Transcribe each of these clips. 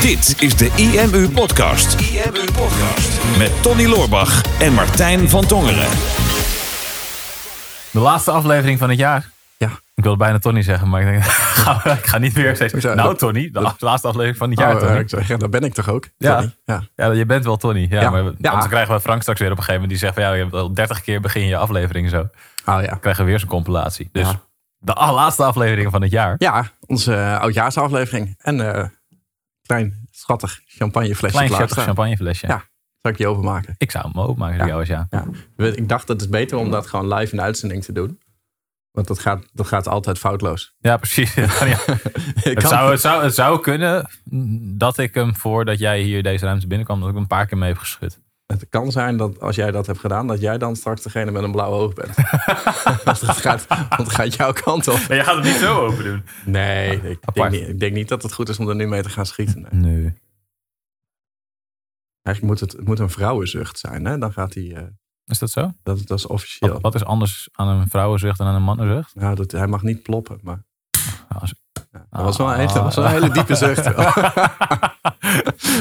Dit is de IMU Podcast. IMU Podcast. Met Tony Loorbach en Martijn van Tongeren. De laatste aflevering van het jaar. Ja. Ik wilde bijna Tony zeggen, maar ik denk, ik ga niet weer steeds. Nou, Tony, de laatste aflevering van het jaar, Oh, Tony. eh, ik zeg, ja, dat ben ik toch ook? Ja. Tony? ja. Ja, je bent wel Tony. Ja, Ja. maar Ja. anders krijgen we Frank straks weer op een gegeven moment. Die zegt van ja, je hebt al 30 keer begin je aflevering zo. Dan Oh ja. krijgen we weer zo'n compilatie. Dus Ja. de laatste aflevering van het jaar. Ja, onze uh, oudjaarsaflevering. En eh klein, schattig champagneflesje Klein schattig champagneflesje. Ja. Zal ik die openmaken? Ik zou hem openmaken voor jou ja. Ja. Ik dacht dat het is beter om dat gewoon live in de uitzending te doen. Want dat gaat, dat gaat altijd foutloos. Ja, precies. Ja, ja. Ik Het, zou, het, zou, het zou kunnen dat ik hem voordat jij hier deze ruimte binnenkwam, dat ik hem een paar keer mee heb geschud. Het kan zijn dat als jij dat hebt gedaan, dat jij dan straks degene met een blauwe oog bent. want, het gaat, want het gaat jouw kant op. Maar je gaat het niet zo open doen. Nee, ik denk, niet, ik denk niet dat het goed is om er nu mee te gaan schieten. Nee. Nee. Eigenlijk moet het, het moet een vrouwenzucht zijn. Hè? Dan gaat hij, eh, Is dat zo? dat, dat is officieel. Wat, wat is anders aan een vrouwenzucht dan aan een mannenzucht? Nou, dat, hij mag niet ploppen. Maar Nou, als, ja, dat, was wel een, hele- dat was wel een hele diepe zucht.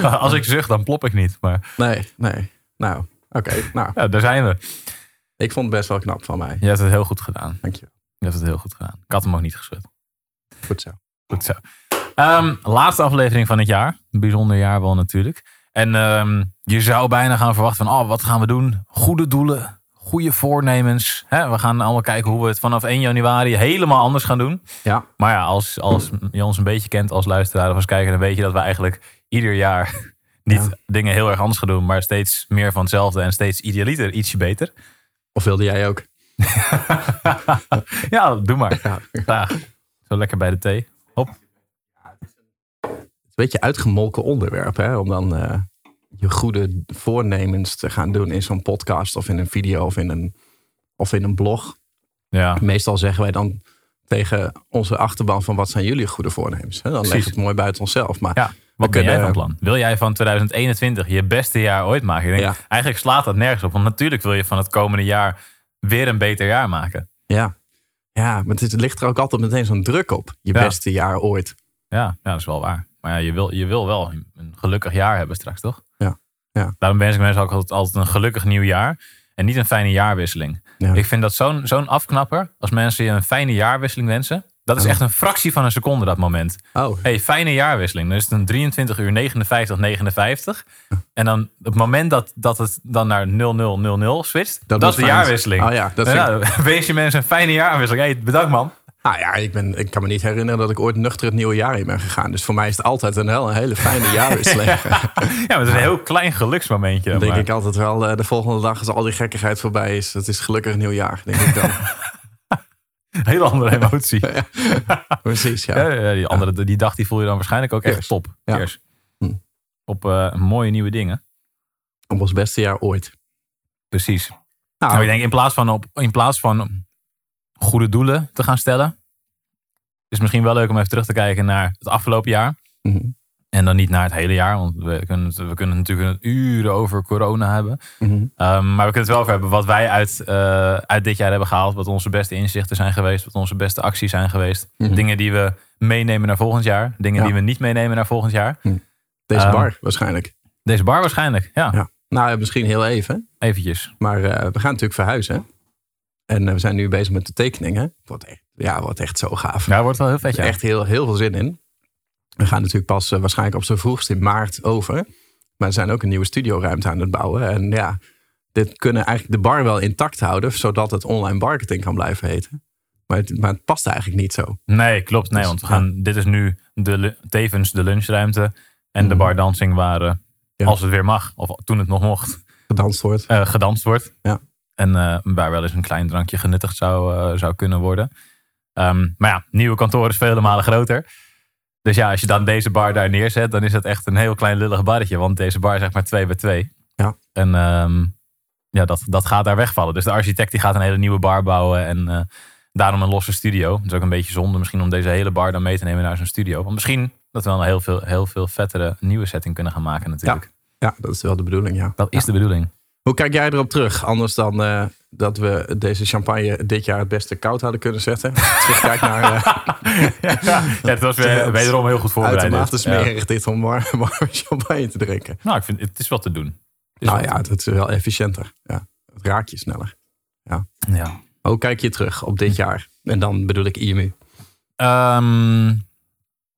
als ik zucht, dan plop ik niet. Maar nee, nee. Nou, oké. Nou, ja, daar zijn we. ik vond het best wel knap van mij. Je hebt het heel goed gedaan. Dankjewel. Je hebt het heel goed gedaan. Ik had hem ook niet geschud. Goed zo. Goed zo. Ehm, laatste aflevering van het jaar. Een bijzonder jaar wel natuurlijk. En ehm, je zou bijna gaan verwachten van, oh, wat gaan we doen? Goede doelen, goede voornemens. Hè? We gaan allemaal kijken hoe we het vanaf 1 januari helemaal anders gaan doen. Ja, Maar ja, als, als je ons een beetje kent als luisteraar of als kijker, dan weet je dat we eigenlijk ieder jaar niet Ja. dingen heel erg anders gaan doen, maar steeds meer van hetzelfde en steeds idealiter, ietsje beter. of wilde jij ook? ja, doe maar. Ja. Graag. Zo lekker bij de thee. Hop. Het is een beetje uitgemolken onderwerp, hè? Om dan eh, je goede voornemens te gaan doen in zo'n podcast of in een video of in een, of in een blog. Ja, Meestal zeggen wij dan tegen onze achterban van wat zijn jullie goede voornemens? Hè? Dan Precies. het mooi buiten onszelf. Maar ja. Wat ben jij van plan? Wil jij van 2021 je beste jaar ooit maken? Denk, Ja. Eigenlijk slaat dat nergens op. Want natuurlijk wil je van het komende jaar weer een beter jaar maken. ja, ja maar het, ligt er ook altijd meteen zo'n druk op. Je Ja. beste jaar ooit. Ja, ja, dat is wel waar. Maar ja, je wil, je wil wel een gelukkig jaar hebben straks, toch? Ja, ja. Daarom wens ik mensen ook altijd, altijd een gelukkig nieuw jaar. En niet een fijne jaarwisseling. Ja. Ik vind dat zo'n zo'n afknapper. Als mensen je een fijne jaarwisseling wensen. Dat is echt een fractie van een seconde, dat moment. Oh, hey, fijne jaarwisseling. Dan is het een 23 uur 59, 59. En dan het moment dat, dat het dan naar 0000 switcht. Dat, is de jaarwisseling. Oh ja, dat Nou ik- ja, wens je mensen een fijne jaarwisseling. Hey, bedankt man. Nou ja, ik, ben, ik kan me niet herinneren dat ik ooit nuchter het nieuwe jaar in ben gegaan. Dus voor mij is het altijd een, heel, een hele fijne jaarwisseling. Ja, maar het is een heel klein geluksmomentje. Dan denk maar- ik altijd wel, eh, de volgende dag als al die gekkigheid voorbij is, het is gelukkig nieuwjaar. Denk ik dan. Hele andere emotie. Precies, ja. Ja, ja, die, andere, die dag die voel je dan waarschijnlijk ook echt top. Ja. Cheers. Hm. Op eh, mooie nieuwe dingen. Op ons beste jaar ooit. Precies. Nou, Nou, ik denk in plaats, van op, in plaats van goede doelen te gaan stellen, is het misschien wel leuk om even terug te kijken naar het afgelopen jaar. mhm, En dan niet naar het hele jaar, want we kunnen, het- we kunnen natuurlijk uren over corona hebben. mhm. Ehm, maar we kunnen het wel over hebben wat wij uit, eh, uit dit jaar hebben gehaald. Wat onze beste inzichten zijn geweest. Wat onze beste acties zijn geweest. Mhm. Dingen die we meenemen naar volgend jaar. Dingen Ja. die we niet meenemen naar volgend jaar. Deze Ehm, bar waarschijnlijk. Deze bar waarschijnlijk, ja. Ja. Nou, misschien heel even. Eventjes. Maar eh, we gaan natuurlijk verhuizen. En eh, we zijn nu bezig met de tekeningen. Echt, ja, wordt echt zo gaaf. Ja, wordt wel heel vet, ja. Echt heel, heel veel zin in. We gaan natuurlijk pas eh, waarschijnlijk op z'n vroegst in maart over. Maar we zijn ook een nieuwe studioruimte aan het bouwen. En ja, dit kunnen eigenlijk de bar wel intact houden. Zodat het online marketing kan blijven heten. Maar het, maar het past eigenlijk niet zo. Nee, klopt. Nee, Dus, want we gaan, dit is nu de, tevens de lunchruimte. En de Mhm. bardancing waar, eh, Ja. als het weer mag, of toen het nog mocht, Gedanst wordt. eh, gedanst wordt. Ja. En eh, waar wel eens een klein drankje genuttigd zou, zou kunnen worden. Ehm, maar ja, nieuwe kantoor is vele malen groter. Dus ja, als je dan deze bar daar neerzet, dan is het echt een heel klein lullig barretje. Want deze bar is zeg maar 2 bij 2. Ja. En ehm, ja, dat, dat gaat daar wegvallen. Dus de architect die gaat een hele nieuwe bar bouwen. En eh, daarom een losse studio. Het is ook een beetje zonde misschien om deze hele bar dan mee te nemen naar zijn studio. Want misschien dat we dan een heel veel, heel veel vettere nieuwe setting kunnen gaan maken natuurlijk. Ja, dat is wel de bedoeling, ja. Dat is Ja. de bedoeling. Hoe kijk jij erop terug? Anders dan eh, dat we deze champagne dit jaar het beste koud hadden kunnen zetten. Terugkijk naar... Uh, ja, het was weer, wederom heel goed voorbereid. Uitermate smerig ja. dit om warme champagne te drinken. Nou, ik vind het is wel te doen. Nou ja, het is wel efficiënter. Ja, het raakt je sneller. Ja. ja. Hoe kijk je terug op dit jaar? En dan bedoel ik IMU. Um,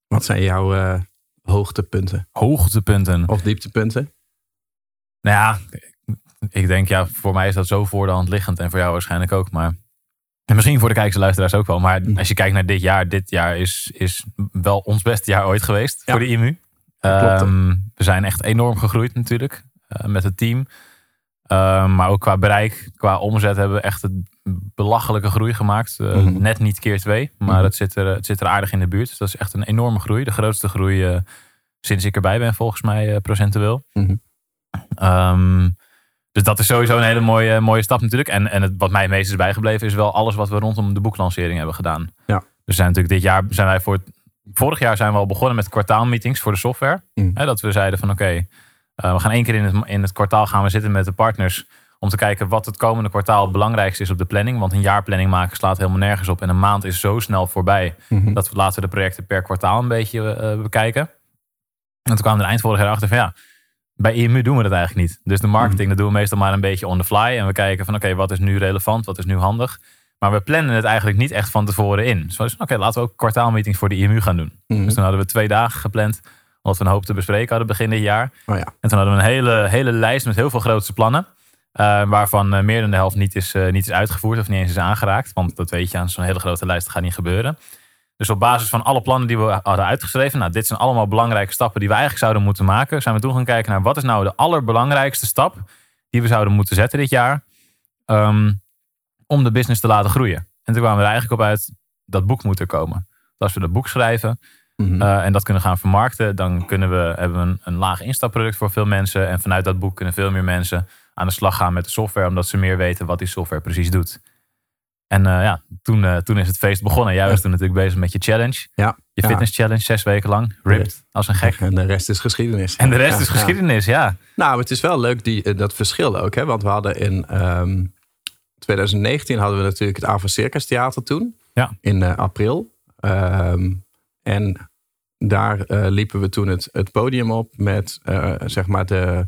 Wat zijn jouw uh, hoogtepunten? Hoogtepunten. Of dieptepunten? Nou ja, ik denk ja, voor mij is dat zo voor de hand liggend. En voor jou waarschijnlijk ook. Maar en misschien voor de kijkers en luisteraars ook wel. Maar Mm. als je kijkt naar dit jaar. Dit jaar is, is wel ons beste jaar ooit geweest Ja. voor de IMU. Klopt. Ehm, we zijn echt enorm gegroeid natuurlijk. eh, met het team. Ehm, maar ook qua bereik, qua omzet hebben we echt een belachelijke groei gemaakt. Eh, Mhm. Net niet keer twee, maar Mhm. het, zit er, het zit er aardig in de buurt. Dus dat is echt een enorme groei. De grootste groei eh, sinds ik erbij ben, volgens mij procentueel. Ehm, dus dat is sowieso een hele mooie, mooie stap natuurlijk. En, en het, wat mij het meest is bijgebleven is wel alles wat we rondom de boeklancering hebben gedaan. Ja. Dus zijn natuurlijk dit jaar zijn wij voor het, vorig jaar zijn we al begonnen met kwartaalmeetings voor de software. Mhm. Hè, dat we zeiden van oké, eh, we gaan één keer in het, in het kwartaal gaan we zitten met de partners om te kijken wat het komende kwartaal het belangrijkste is op de planning. Want een jaarplanning maken slaat helemaal nergens op. En een maand is zo snel voorbij Mhm. dat we laten we de projecten per kwartaal een beetje eh, bekijken. En toen kwamen we er eind vorig jaar achter van ja, bij IMU doen we dat eigenlijk niet. Dus de marketing, dat doen we meestal maar een beetje on the fly. En we kijken van oké, wat is nu relevant, wat is nu handig. Maar we plannen het eigenlijk niet echt van tevoren in. Dus oké, laten we ook kwartaalmeetings voor de IMU gaan doen. Mhm. Dus toen hadden we twee dagen gepland, omdat we een hoop te bespreken hadden begin dit jaar. Oh ja. En toen hadden we een hele, hele lijst met heel veel grootste plannen. eh, waarvan eh, meer dan de helft niet is, eh, niet is uitgevoerd of niet eens is aangeraakt. Want dat weet je aan zo'n hele grote lijst, gaat niet gebeuren. Dus op basis van alle plannen die we hadden uitgeschreven, nou, dit zijn allemaal belangrijke stappen die we eigenlijk zouden moeten maken, zijn we toen gaan kijken naar wat is nou de allerbelangrijkste stap die we zouden moeten zetten dit jaar ehm, om de business te laten groeien. En toen kwamen we er eigenlijk op uit dat boek moet er komen. Dus als we dat boek schrijven Mhm. eh, en dat kunnen gaan vermarkten, dan kunnen we, hebben we een, een laag instapproduct voor veel mensen. En vanuit dat boek kunnen veel meer mensen aan de slag gaan met de software, omdat ze meer weten wat die software precies doet. En eh, ja, toen, eh, toen is het feest begonnen. Jij was toen natuurlijk bezig met je challenge. Ja. Je Ja. fitness challenge, zes weken lang. Ripped, als een gek. En de rest is geschiedenis. En de rest Ja, is geschiedenis, ja. Nou, het is wel leuk die, eh, dat verschil ook. Hè? Want we hadden in ehm, 2019 hadden we natuurlijk het Ava Circus Theater toen. Ja. In april. Ehm, en daar liepen we toen het, het podium op met zeg maar de,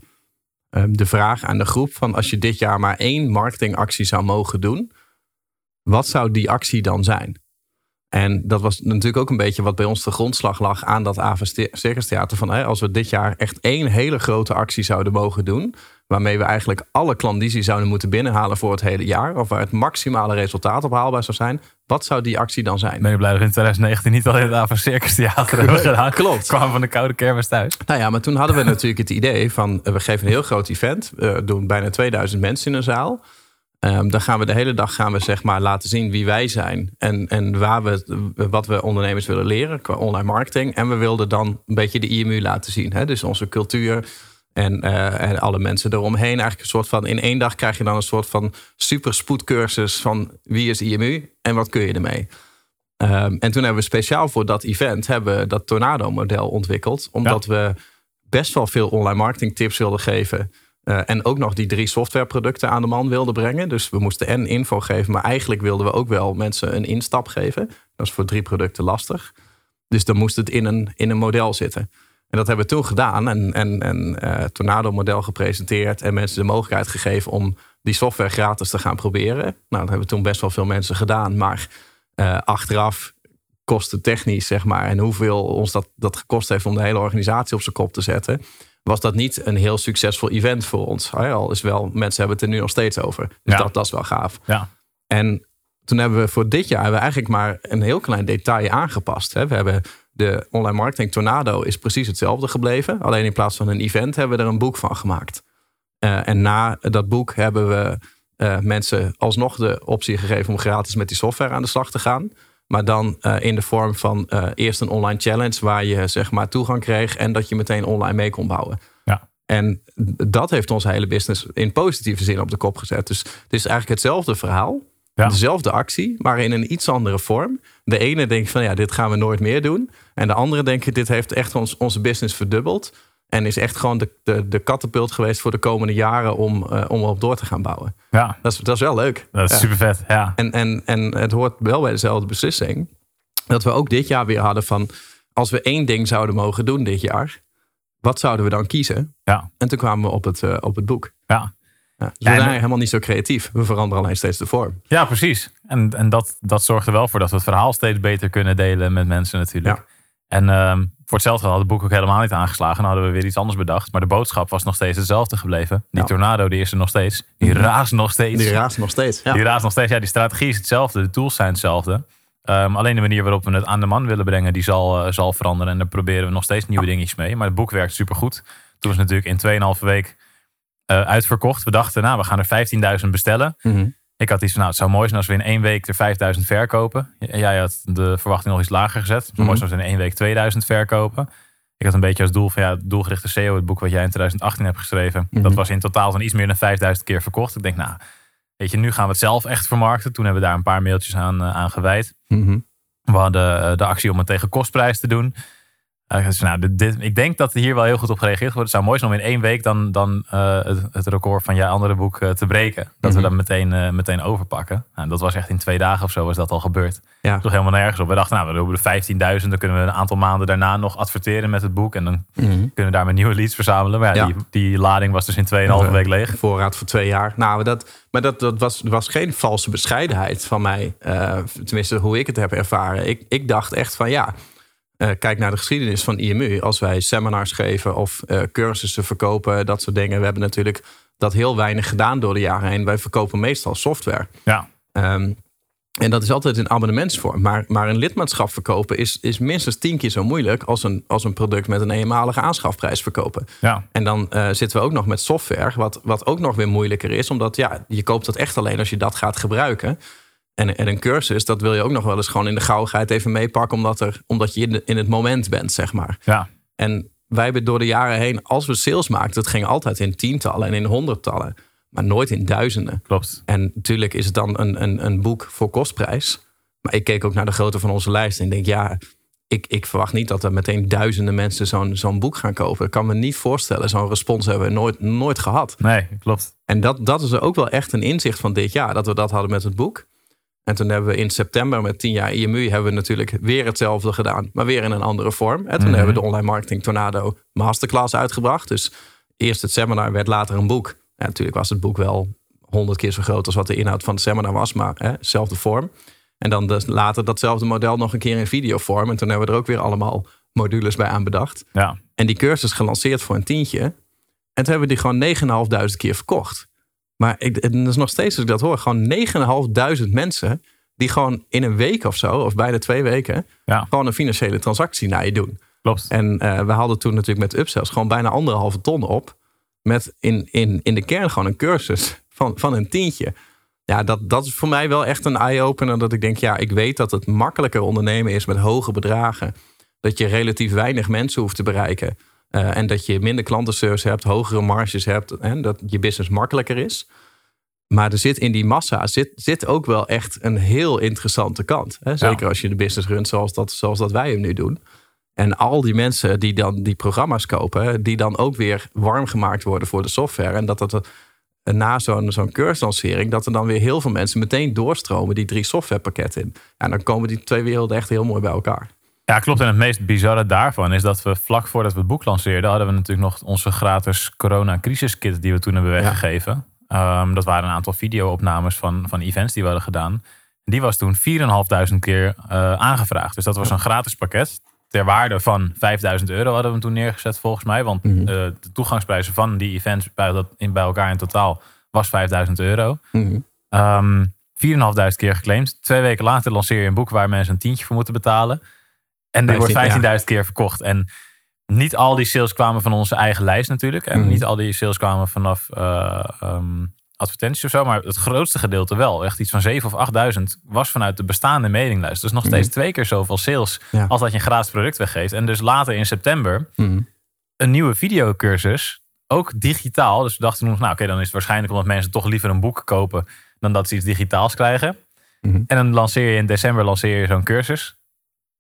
ehm, de vraag aan de groep van als je dit jaar maar één marketingactie zou mogen doen, wat zou die actie dan zijn? En dat was natuurlijk ook een beetje wat bij ons de grondslag lag aan dat Ava Circus Theater. Van, hè, als we dit jaar echt één hele grote actie zouden mogen doen. Waarmee we eigenlijk alle klandizie zouden moeten binnenhalen voor het hele jaar. Of waar het maximale resultaat op haalbaar zou zijn. Wat zou die actie dan zijn? Ben je blij dat we in 2019 niet al in het Ava Circus Theater hebben gedaan? Klopt. Kwamen van de koude kermis thuis. Nou ja, maar toen hadden we natuurlijk het idee van... eh, we geven een heel groot event. We doen bijna 2000 mensen in een zaal. Ehm, dan gaan we de hele dag gaan we zeg maar laten zien wie wij zijn. En, en waar we, wat we ondernemers willen leren qua online marketing. En we wilden dan een beetje de IMU laten zien. Hè? Dus onze cultuur en, eh, en alle mensen eromheen. Eigenlijk een soort van... In één dag krijg je dan een soort van superspoedcursus van wie is IMU en wat kun je ermee. Ehm, en toen hebben we speciaal voor dat event hebben we dat Tornado-model ontwikkeld. Omdat we best wel veel online marketing tips wilden geven. Eh, en ook nog die drie softwareproducten aan de man wilden brengen. Dus we moesten en info geven, maar eigenlijk wilden we ook wel mensen een instap geven. Dat is voor drie producten lastig. Dus dan moest het in een, in een model zitten. En dat hebben we toen gedaan. En, en, en eh, Tornado-model gepresenteerd. En mensen de mogelijkheid gegeven om die software gratis te gaan proberen. Nou, dat hebben toen best wel veel mensen gedaan. Maar eh, achteraf kostentechnisch, zeg maar. En hoeveel ons dat, dat gekost heeft om de hele organisatie op zijn kop te zetten. Was dat niet een heel succesvol event voor ons. Al is wel, mensen hebben het er nu nog steeds over. Dus Ja. dat, dat is wel gaaf. Ja. En toen hebben we voor dit jaar hebben we eigenlijk maar een heel klein detail aangepast. Hè. We hebben de online marketing Tornado is precies hetzelfde gebleven. Alleen in plaats van een event hebben we er een boek van gemaakt. Eh, en na dat boek hebben we eh, mensen alsnog de optie gegeven om gratis met die software aan de slag te gaan. Maar dan eh, in de vorm van eh, eerst een online challenge waar je zeg maar toegang kreeg en dat je meteen online mee kon bouwen. Ja. En dat heeft onze hele business in positieve zin op de kop gezet. Dus het is eigenlijk hetzelfde verhaal. Ja. Dezelfde actie, maar in een iets andere vorm. De ene denkt van ja, dit gaan we nooit meer doen. En de andere denkt, dit heeft echt ons, onze business verdubbeld. En is echt gewoon de, de, de kattenpult geweest voor de komende jaren om, uh, om op door te gaan bouwen. Ja. Dat is, dat is wel leuk. Dat is Ja. super vet. Ja. En, en, en het hoort wel bij dezelfde beslissing. Dat we ook dit jaar weer hadden van... als we één ding zouden mogen doen dit jaar... wat zouden we dan kiezen? Ja. En toen kwamen we op het, eh, op het boek. Ja. Ja, dus we zijn helemaal niet zo creatief. We veranderen alleen steeds de vorm. Ja, precies. En, en dat, dat zorgt er wel voor dat we het verhaal steeds beter kunnen delen met mensen natuurlijk. En ehm, voor hetzelfde had het boek ook helemaal niet aangeslagen. Dan hadden we weer iets anders bedacht. Maar de boodschap was nog steeds hetzelfde gebleven. Die Ja. tornado die is er nog steeds. Die raast nog steeds. Die raast nog steeds. Ja. Die raast nog steeds. Ja, die strategie is hetzelfde. De tools zijn hetzelfde. Ehm, alleen de manier waarop we het aan de man willen brengen, die zal, eh, zal veranderen. En daar proberen we nog steeds nieuwe dingetjes mee. Maar het boek werkt supergoed. Toen was het natuurlijk in 2,5 week eh, uitverkocht. We dachten, nou, we gaan er 15.000 bestellen. Mhm. Ik had iets van, nou, het zou mooi zijn als we in één week er 5000 verkopen. Jij had de verwachting nog iets lager gezet. Het zou mooi zijn als we in één week 2000 verkopen. Ik had een beetje als doel van, ja, doelgerichte SEO, het boek wat jij in 2018 hebt geschreven. Mhm. Dat was in totaal dan iets meer dan 5000 keer verkocht. Ik denk, nou, weet je, nu gaan we het zelf echt vermarkten. Toen hebben we daar een paar mailtjes aan, eh, aan gewijd. Mhm. We hadden eh, de actie om het tegen kostprijs te doen. Dus, nou, dit, dit- ik denk dat er hier wel heel goed op gereageerd wordt. Het zou mooi zijn om in één week dan, dan eh, het, het record van je andere boek eh, te breken. Dat we Mhm. dat meteen, eh, meteen overpakken. Nou, dat was echt in twee dagen of zo was dat al gebeurd. Ja. Toch helemaal nergens op. We dachten, nou, we hebben de 15.000. Dan kunnen we een aantal maanden daarna nog adverteren met het boek. En dan Mhm. kunnen we daar met nieuwe leads verzamelen. Maar ja, Ja. Die, die lading was dus in 2,5 Ja. week leeg. Voorraad voor twee jaar. Nou, dat, maar dat, dat was, was geen valse bescheidenheid van mij. Tenminste, hoe ik het heb ervaren. Ik, ik dacht echt van ja. Eh, kijk naar de geschiedenis van IMU. Als wij seminars geven of eh, cursussen verkopen, dat soort dingen. We hebben natuurlijk dat heel weinig gedaan door de jaren heen. Wij verkopen meestal software. Ja, Ehm, en dat is altijd in abonnementsvorm. Maar, maar een lidmaatschap verkopen is, is minstens tien keer zo moeilijk als een, als een product met een eenmalige aanschafprijs verkopen. ja, En dan eh, zitten we ook nog met software, wat, wat ook nog weer moeilijker is. Omdat ja, je koopt dat echt alleen als je dat gaat gebruiken. En, en een cursus, dat wil je ook nog wel eens gewoon in de gauwigheid even meepakken. Omdat, er, omdat je in, de- in het moment bent, zeg maar. ja. En wij hebben door de jaren heen, als we sales maakten, het ging altijd in tientallen en in honderdtallen. Maar nooit in duizenden. Klopt. En natuurlijk is het dan een, een, een boek voor kostprijs. Maar ik keek ook naar de grootte van onze lijst. En ik denk, ja, ik, ik verwacht niet dat er meteen duizenden mensen zo'n zo'n boek gaan kopen. Ik kan me niet voorstellen. Zo'n respons hebben we nooit, nooit gehad. Nee, klopt. En dat, dat is ook wel echt een inzicht van dit jaar. Dat we dat hadden met het boek. En toen hebben we in september met 10 jaar IMU... hebben we natuurlijk weer hetzelfde gedaan. Maar weer in een andere vorm. En toen Mhm. hebben we de Online Marketing Tornado Masterclass uitgebracht. Dus eerst het seminar werd later een boek. Ja, natuurlijk was het boek wel honderd keer zo groot... als wat de inhoud van het seminar was. Maar hè, dezelfde vorm. En dan dus later datzelfde model nog een keer in videovorm. En toen hebben we er ook weer allemaal modules bij aan bedacht. Ja, En die cursus gelanceerd voor een tientje. En toen hebben we die gewoon 9.500 keer verkocht. Maar ik, het is nog steeds, als ik dat hoor, gewoon 9.500 mensen... die gewoon in een week of zo, of bijna twee weken... ja, gewoon een financiële transactie naar je doen. klopt. En eh, we hadden toen natuurlijk met Upsells gewoon bijna anderhalve ton op... met in, in, in de kern gewoon een cursus van, van een tientje. Ja, dat, dat is voor mij wel echt een eye-opener. Dat ik denk, ja, ik weet dat het makkelijker ondernemen is met hoge bedragen. Dat je relatief weinig mensen hoeft te bereiken. Eh, en dat je minder klantenservice hebt, hogere marges hebt. En dat je business makkelijker is. Maar er zit in die massa zit, zit ook wel echt een heel interessante kant. Hè? Zeker als je de business runt zoals dat, zoals dat wij hem nu doen. En al die mensen die dan die programma's kopen, die dan ook weer warm gemaakt worden voor de software. En dat dat er- na zo'n zo'n cursuslancering, dat er dan weer heel veel mensen meteen doorstromen die drie softwarepakketten in. En dan komen die twee werelden echt heel mooi bij elkaar. Ja, klopt. En het meest bizarre daarvan is dat we vlak voordat we het boek lanceerden, hadden we natuurlijk nog onze gratis corona-crisiskit die we toen hebben weggegeven. Ehm, dat waren een aantal video-opnames van, van events die we hadden gedaan. Die was toen 4.500 keer eh, aangevraagd. Dus dat was een gratis pakket. Ter waarde van 5000 euro hadden we hem toen neergezet volgens mij. Want Mhm. eh, de toegangsprijzen van die events bij, dat, in, bij elkaar in totaal was 5000 euro. Ehm 4.500 keer geclaimd. Twee weken later lanceer je een boek waar mensen een tientje voor moeten betalen. En die wordt 15, 15.000 keer verkocht. En niet al die sales kwamen van onze eigen lijst natuurlijk. En Mhm. niet al die sales kwamen vanaf eh, ehm, advertenties of zo. Maar het grootste gedeelte wel. Echt iets van 7 of 8.000 was vanuit de bestaande mailinglijst. Dus nog steeds twee keer zoveel sales Ja. als dat je een gratis product weggeeft. En dus later in september Mhm. een nieuwe videocursus. Ook digitaal. Dus we dachten toen, nou oké, dan is het waarschijnlijk omdat mensen toch liever een boek kopen dan dat ze iets digitaals krijgen. Mhm. En dan lanceer je in december lanceer je zo'n cursus.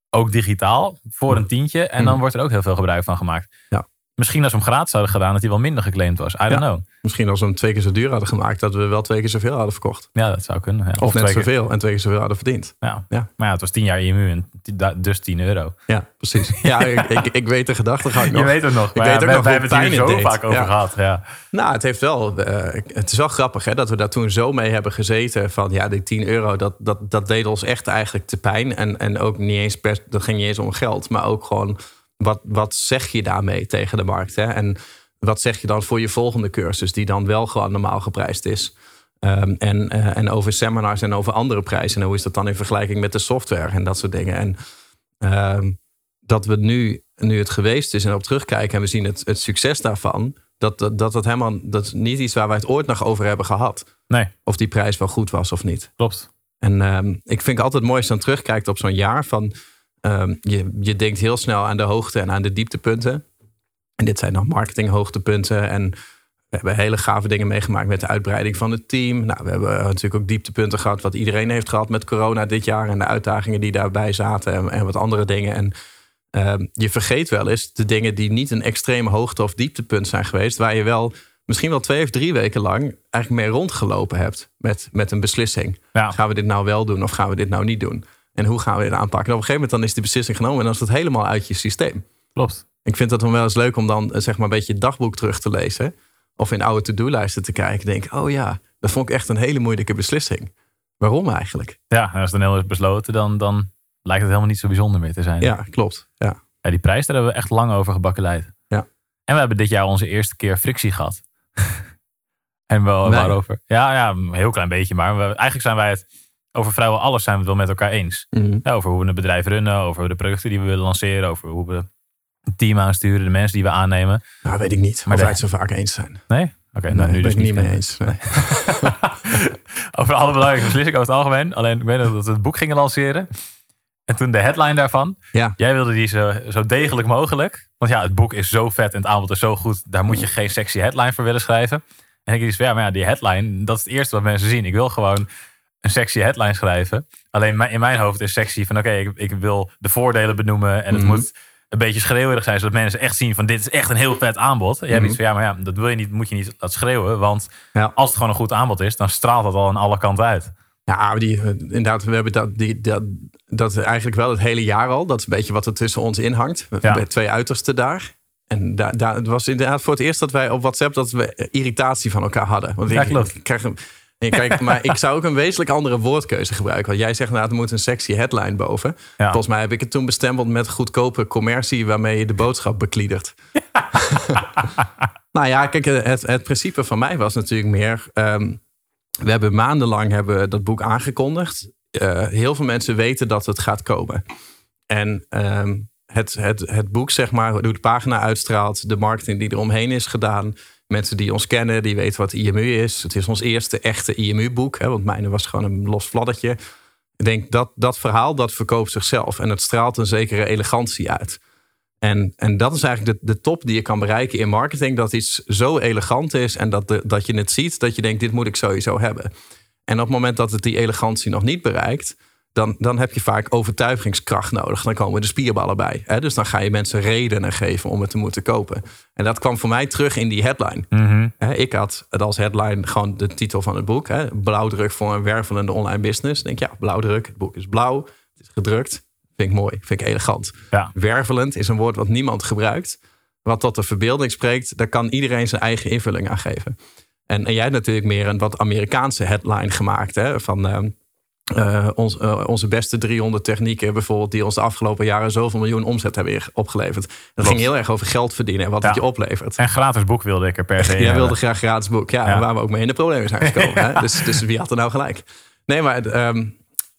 Ook digitaal, voor een tientje. En dan wordt er ook heel veel gebruik van gemaakt. Ja. Misschien als we hem gratis hadden gedaan, dat hij wel minder geclaimd was. I don't know. Misschien als we hem twee keer zo duur hadden gemaakt, dat we wel twee keer zoveel hadden verkocht. Ja, dat zou kunnen. Ja. Of, net twee keer- zoveel en twee keer zoveel hadden verdiend. Ja. Ja. Maar ja, het was 10 jaar IMU en dus 10 euro. Ja, precies. Ja, ik, ik, ik weet de gedachtegang nog. Je weet het nog. Ik Maar weet ja, ook we, nog hebben het hier zo deed. vaak over gehad. Ja. Nou, het heeft wel. eh, het is wel grappig hè, dat we daar toen zo mee hebben gezeten. Van ja, die 10 euro, dat, dat, dat deed ons echt eigenlijk te pijn. En, en ook niet eens per, dat ging niet eens om geld, maar ook gewoon wat, wat zeg je daarmee tegen de markt? Hè? En wat zeg je dan voor je volgende cursus, die dan wel gewoon normaal geprijsd is? Ehm, en, eh, en over seminars en over andere prijzen. En hoe is dat dan in vergelijking met de software en dat soort dingen? En ehm, dat we nu, nu het geweest is en op terugkijken en we zien het, het succes daarvan. Dat, dat, dat, het helemaal, dat is niet iets waar wij het ooit nog over hebben gehad. Nee, Of die prijs wel goed was of niet. klopt. En ehm, ik vind het altijd mooi als je dan terugkijkt op zo'n jaar. Van, ehm, je, je denkt heel snel aan de hoogte en aan de dieptepunten. En dit zijn dan marketinghoogtepunten. En we hebben hele gave dingen meegemaakt met de uitbreiding van het team. Nou, we hebben natuurlijk ook dieptepunten gehad. Wat iedereen heeft gehad met corona dit jaar. En de uitdagingen die daarbij zaten. En, en wat andere dingen. En ehm, je vergeet wel eens de dingen die niet een extreme hoogte of dieptepunt zijn geweest. Waar je wel misschien wel twee of drie weken lang eigenlijk mee rondgelopen hebt. Met, met een beslissing. Ja. Gaan we dit nou wel doen of gaan we dit nou niet doen? En hoe gaan we dit aanpakken? En op een gegeven moment dan is die beslissing genomen en dan is dat helemaal uit je systeem. Klopt. Ik vind het dan wel eens leuk om dan eh, zeg maar een beetje het dagboek terug te lezen. Of in oude to-do-lijsten te kijken. Denk, oh ja, dat vond ik echt een hele moeilijke beslissing. Waarom eigenlijk? Ja, en als het dan heel is besloten, dan, dan lijkt het helemaal niet zo bijzonder meer te zijn. Ja, klopt. Ja. Ja, die prijs, daar hebben we echt lang over gebakkeleid. Ja. En we hebben dit jaar onze eerste keer frictie gehad. en wel waarover? Ja, ja, een heel klein beetje. Maar we, eigenlijk zijn wij het, over vrijwel alles zijn we het wel met elkaar eens. Mhm. Ja, over hoe we een bedrijf runnen, over de producten die we willen lanceren, over hoe we het team aansturen, de mensen die we aannemen. Nou, weet ik niet. Maar wij het zo vaak eens zijn. Nee? Oké, Nee, nou nu dus niet mee eens. Nee. over alle belangrijke beslissingen over het algemeen. Alleen ik weet dat we het boek gingen lanceren. En toen de headline daarvan. Ja. Jij wilde die zo, zo degelijk mogelijk. Want ja, het boek is zo vet en het aanbod is zo goed. Daar moet je geen sexy headline voor willen schrijven. En ik van, ja, maar ja, die headline, dat is het eerste wat mensen zien. Ik wil gewoon een sexy headline schrijven. Alleen in mijn hoofd is sexy van, oké, ik, ik wil de voordelen benoemen. En het Mhm. moet een beetje schreeuwerig zijn, zodat mensen echt zien van, dit is echt een heel vet aanbod. Jij hebt iets van, ja, maar ja, dat wil je niet, moet je niet laten schreeuwen. Want Ja. als het gewoon een goed aanbod is, dan straalt dat al aan alle kanten uit. Ja, die, eh, inderdaad, we hebben dat, die, dat, dat eigenlijk wel het hele jaar al. Dat is een beetje wat er tussen ons inhangt. Ja. twee uitersten daar. En daar, daar, het was inderdaad voor het eerst dat wij op WhatsApp dat we irritatie van elkaar hadden. Want Ja, ik, ik krijg een, kijk, maar ik zou ook een wezenlijk andere woordkeuze gebruiken. Want jij zegt, nou, er moet een sexy headline boven. Ja. Volgens mij heb ik het toen bestempeld met goedkope commercie waarmee je de boodschap bekliedert. nou ja, kijk, het, het principe van mij was natuurlijk meer. ehm, we hebben maandenlang hebben we dat boek aangekondigd. Eh, heel veel mensen weten dat het gaat komen. En ehm, het, het, het boek, zeg maar, hoe de pagina uitstraalt, de marketing die eromheen is gedaan. Mensen die ons kennen, die weten wat IMU is. Het is ons eerste echte IMU-boek, want mijne was gewoon een los fladdertje. Ik denk dat dat verhaal, dat verkoopt zichzelf. En het straalt een zekere elegantie uit. En, en dat is eigenlijk de, de top die je kan bereiken in marketing. Dat iets zo elegant is en dat, dat je het ziet, dat je denkt, dit moet ik sowieso hebben. En op het moment dat het die elegantie nog niet bereikt, dan, dan heb je vaak overtuigingskracht nodig. Dan komen de spierballen bij. Hè? Dus dan ga je mensen redenen geven om het te moeten kopen. En dat kwam voor mij terug in die headline. Mhm. Ik had het als headline gewoon de titel van het boek. Hè? Blauwdruk voor een wervelende online business. Ik denk, ja, blauwdruk. Het boek is blauw. Het is gedrukt. Vind ik mooi. Vind ik elegant. Ja. Wervelend is een woord wat niemand gebruikt. Wat tot de verbeelding spreekt. Daar kan iedereen zijn eigen invulling aan geven. En, en jij hebt natuurlijk meer een wat Amerikaanse headline gemaakt. Hè? Van ehm, eh, ons, eh, onze beste 300 technieken bijvoorbeeld... die ons de afgelopen jaren zoveel miljoen omzet hebben opgeleverd. Dat Klopt. ging heel erg over geld verdienen en wat Ja. het je oplevert. En gratis boek wilde ik er per se Jij wilde hebben. graag gratis boek. Ja, Ja. waar we ook mee in de problemen zijn gekomen. hè? Dus, dus wie had er nou gelijk? Nee, maar ehm,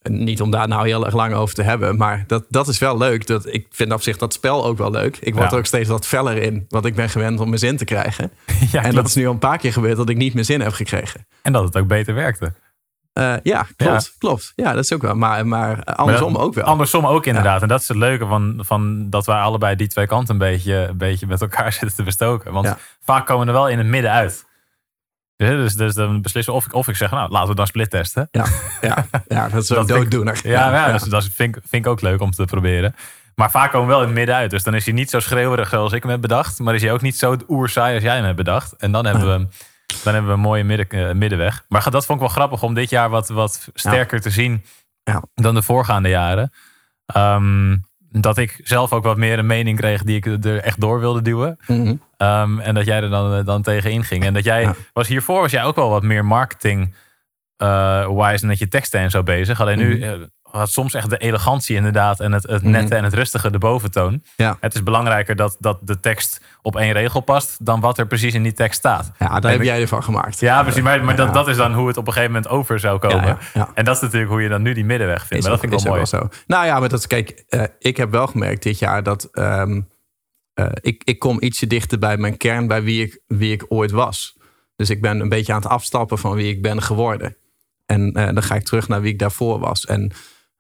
niet om daar nou heel erg lang over te hebben. Maar dat, dat is wel leuk. Dat, ik vind op zich dat spel ook wel leuk. Ik word er ook steeds wat feller in. Want ik ben gewend om mijn zin te krijgen. Ja, en dat is nu al een paar keer gebeurd dat ik niet mijn zin heb gekregen. en dat het ook beter werkte. Eh, ja, klopt. Klopt. Ja, dat is ook wel. Maar, maar andersom Maar ook wel. Andersom ook inderdaad. En dat is het leuke van, van dat wij allebei die twee kanten een beetje, een beetje met elkaar zitten te bestoken. Want Ja. vaak komen we er wel in het midden uit. Dus, dus dan beslissen of ik, of ik zeg, nou laten we dan split testen. Ja, ja, ja, dat is Dat ik- dooddoener. Ja, ja, Dus, dat vind, ik- vind ik ook leuk om te proberen. Maar vaak komen we wel in het midden uit. Dus dan is hij niet zo schreeuwerig zoals ik hem heb bedacht. Maar is hij ook niet zo oerzaai als jij hem hebt bedacht. En dan hebben we, hem- dan hebben we een mooie midden, eh, middenweg. Maar dat vond ik wel grappig om dit jaar wat, wat sterker te zien Ja. dan de voorgaande jaren. Ehm, dat ik zelf ook wat meer een mening kreeg die ik er echt door wilde duwen. Mhm. Ehm, en dat jij er dan, eh, dan tegenin ging. En dat jij, Ja. was hiervoor was jij ook wel wat meer marketing eh, wise en met je teksten en zo bezig. Alleen nu Mhm. Had soms echt de elegantie inderdaad en het, het Mhm. nette en het rustige de boventoon. Ja. Het is belangrijker dat, dat de tekst op één regel past dan wat er precies in die tekst staat. Ja, daar En heb ik- jij ervan gemaakt. Ja, precies. Maar, maar Ja. dat, dat is dan hoe het op een gegeven moment over zou komen. Ja. En dat is natuurlijk hoe je dan nu die middenweg vindt. Is maar dat ook- vind ik wel mooi. wel zo. Nou ja, maar dat kijk, eh, ik heb wel gemerkt dit jaar dat ehm, eh, ik, ik kom ietsje dichter bij mijn kern, bij wie ik, wie ik ooit was. Dus ik ben een beetje aan het afstappen van wie ik ben geworden. En eh, dan ga ik terug naar wie ik daarvoor was. En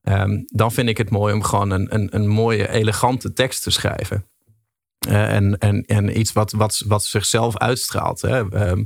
ehm, dan vind ik het mooi om gewoon een, een, een mooie, elegante tekst te schrijven. Eh, en, en, en iets wat, wat, wat zichzelf uitstraalt. Hè. Ehm,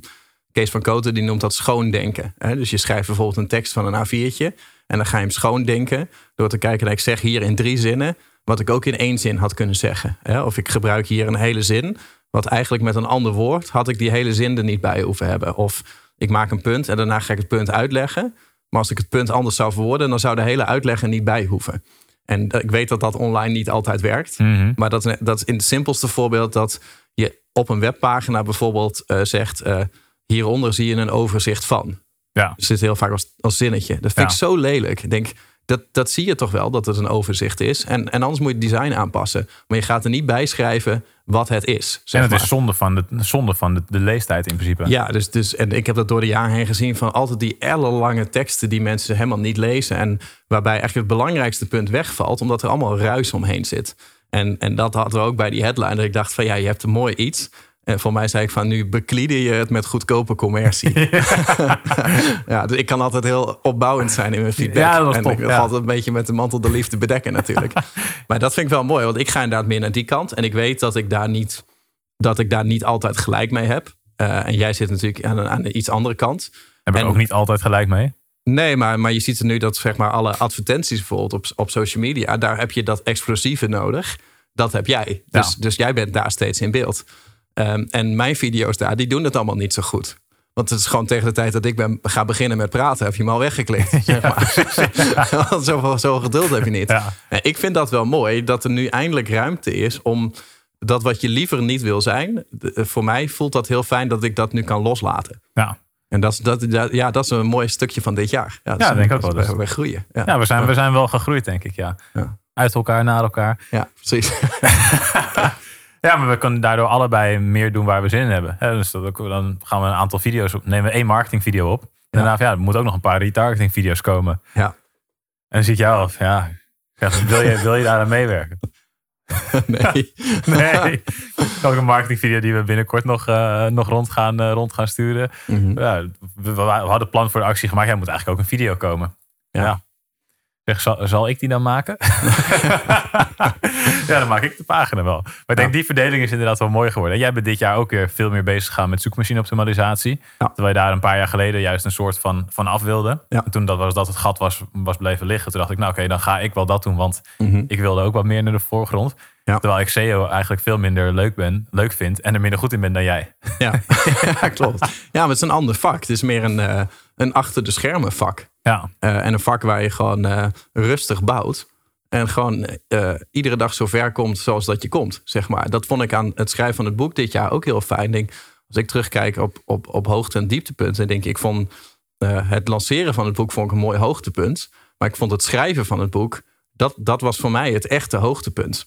Kees van Koten die noemt dat schoondenken. Hè? Dus je schrijft bijvoorbeeld een tekst van een A4'tje. En dan ga je hem schoondenken door te kijken. naar ik zeg hier in drie zinnen wat ik ook in één zin had kunnen zeggen. Hè? Of ik gebruik hier een hele zin. Wat eigenlijk met een ander woord had ik die hele zin er niet bij hoeven hebben. Of ik maak een punt en daarna ga ik het punt uitleggen. Maar als ik het punt anders zou verwoorden, dan zou de hele uitleg er niet bij hoeven. En ik weet dat dat online niet altijd werkt. Mhm. Maar dat, dat is in het simpelste voorbeeld dat je op een webpagina bijvoorbeeld eh, zegt: eh, hieronder zie je een overzicht van. Ja. Er zit heel vaak als, als zinnetje. Dat vind Ja. ik zo lelijk. Ik denk, dat, dat zie je toch wel dat het een overzicht is. En, en anders moet je het design aanpassen. Maar je gaat er niet bij schrijven wat het is. En het maar. is zonde van, de, zonde van de, de leestijd in principe. Ja, dus, dus, en ik heb dat door de jaren heen gezien van altijd die ellenlange teksten die mensen helemaal niet lezen. En waarbij eigenlijk het belangrijkste punt wegvalt, omdat er allemaal ruis omheen zit. En, en dat hadden we ook bij die headline. Dat ik dacht van ja, je hebt een mooi iets. En voor mij zei ik van nu beklieden je het met goedkope commercie. ja, dus ik kan altijd heel opbouwend zijn in mijn feedback. Ja, dat en top, ik ja. altijd een beetje met de mantel de liefde bedekken natuurlijk. maar dat vind ik wel mooi, want ik ga inderdaad meer naar die kant. En ik weet dat ik daar niet, dat ik daar niet altijd gelijk mee heb. Eh, en jij zit natuurlijk aan, aan een iets andere kant. Heb ik En- ook niet altijd gelijk mee. Nee, maar, maar je ziet er nu dat zeg maar, alle advertenties bijvoorbeeld op, op social media, daar heb je dat explosieve nodig. Dat heb jij. Dus, Ja. dus jij bent daar steeds in beeld. Ehm, en mijn video's daar, die doen het allemaal niet zo goed. Want het is gewoon tegen de tijd dat ik ben, ga beginnen met praten, heb je hem al weggeklikt. Zeg maar. Want zoveel, zoveel geduld heb je niet. Ja. Ik vind dat wel mooi, dat er nu eindelijk ruimte is om dat wat je liever niet wil zijn. de- voor mij voelt dat heel fijn dat ik dat nu kan loslaten. Ja. En dat, is- dat, dat, ja, dat is een mooi stukje van dit jaar. Ja, dat Ja, denk ik ook wel. Dus- We groeien. Ja, Ja, we zijn, we zijn wel gegroeid, denk ik. Ja. Ja. Uit elkaar, naar elkaar. ja precies. Ja, maar we kunnen daardoor allebei meer doen waar we zin in hebben. Dus dat, dan gaan we een aantal video's op. Nemen we één marketingvideo op. En daarna, van, ja, er moeten ook nog een paar retargeting video's komen. Ja. En dan ik jou af. Ja, wil, je, wil je daar aan meewerken? nee. Nee. ook een marketingvideo die we binnenkort nog, eh, nog rond, gaan, eh, rond gaan sturen. Mhm. Ja, we, we hadden plan voor de actie gemaakt. Ja, moet eigenlijk ook een video komen. Ja. Ja. Zeg, zal, zal ik die dan maken? ja, dan maak ik de pagina wel. Maar ik denk, die verdeling is inderdaad wel mooi geworden. En jij bent dit jaar ook weer veel meer bezig gegaan met zoekmachine-optimalisatie. Ja. Terwijl je daar een paar jaar geleden juist een soort van, van af wilde. Ja. En toen dat, was, dat het gat was, was blijven liggen. Toen dacht ik, nou oké, dan ga ik wel dat doen. Want Mhm. ik wilde ook wat meer naar de voorgrond. Ja. Terwijl ik SEO eigenlijk veel minder leuk, ben, leuk vind. En er minder goed in ben dan jij. Ja. ja, klopt. Ja, maar het is een ander vak. Het is meer een, eh, een achter de schermen vak. Ja, Eh, en een vak waar je gewoon eh, rustig bouwt. En gewoon eh, iedere dag zo ver komt zoals dat je komt, zeg maar. Dat vond ik aan het schrijven van het boek dit jaar ook heel fijn. Denk, als ik terugkijk op, op, op hoogte- en dieptepunten... denk ik, ik vond het lanceren van het boek vond ik een mooi hoogtepunt. Maar ik vond het schrijven van het boek... dat, dat was voor mij het echte hoogtepunt.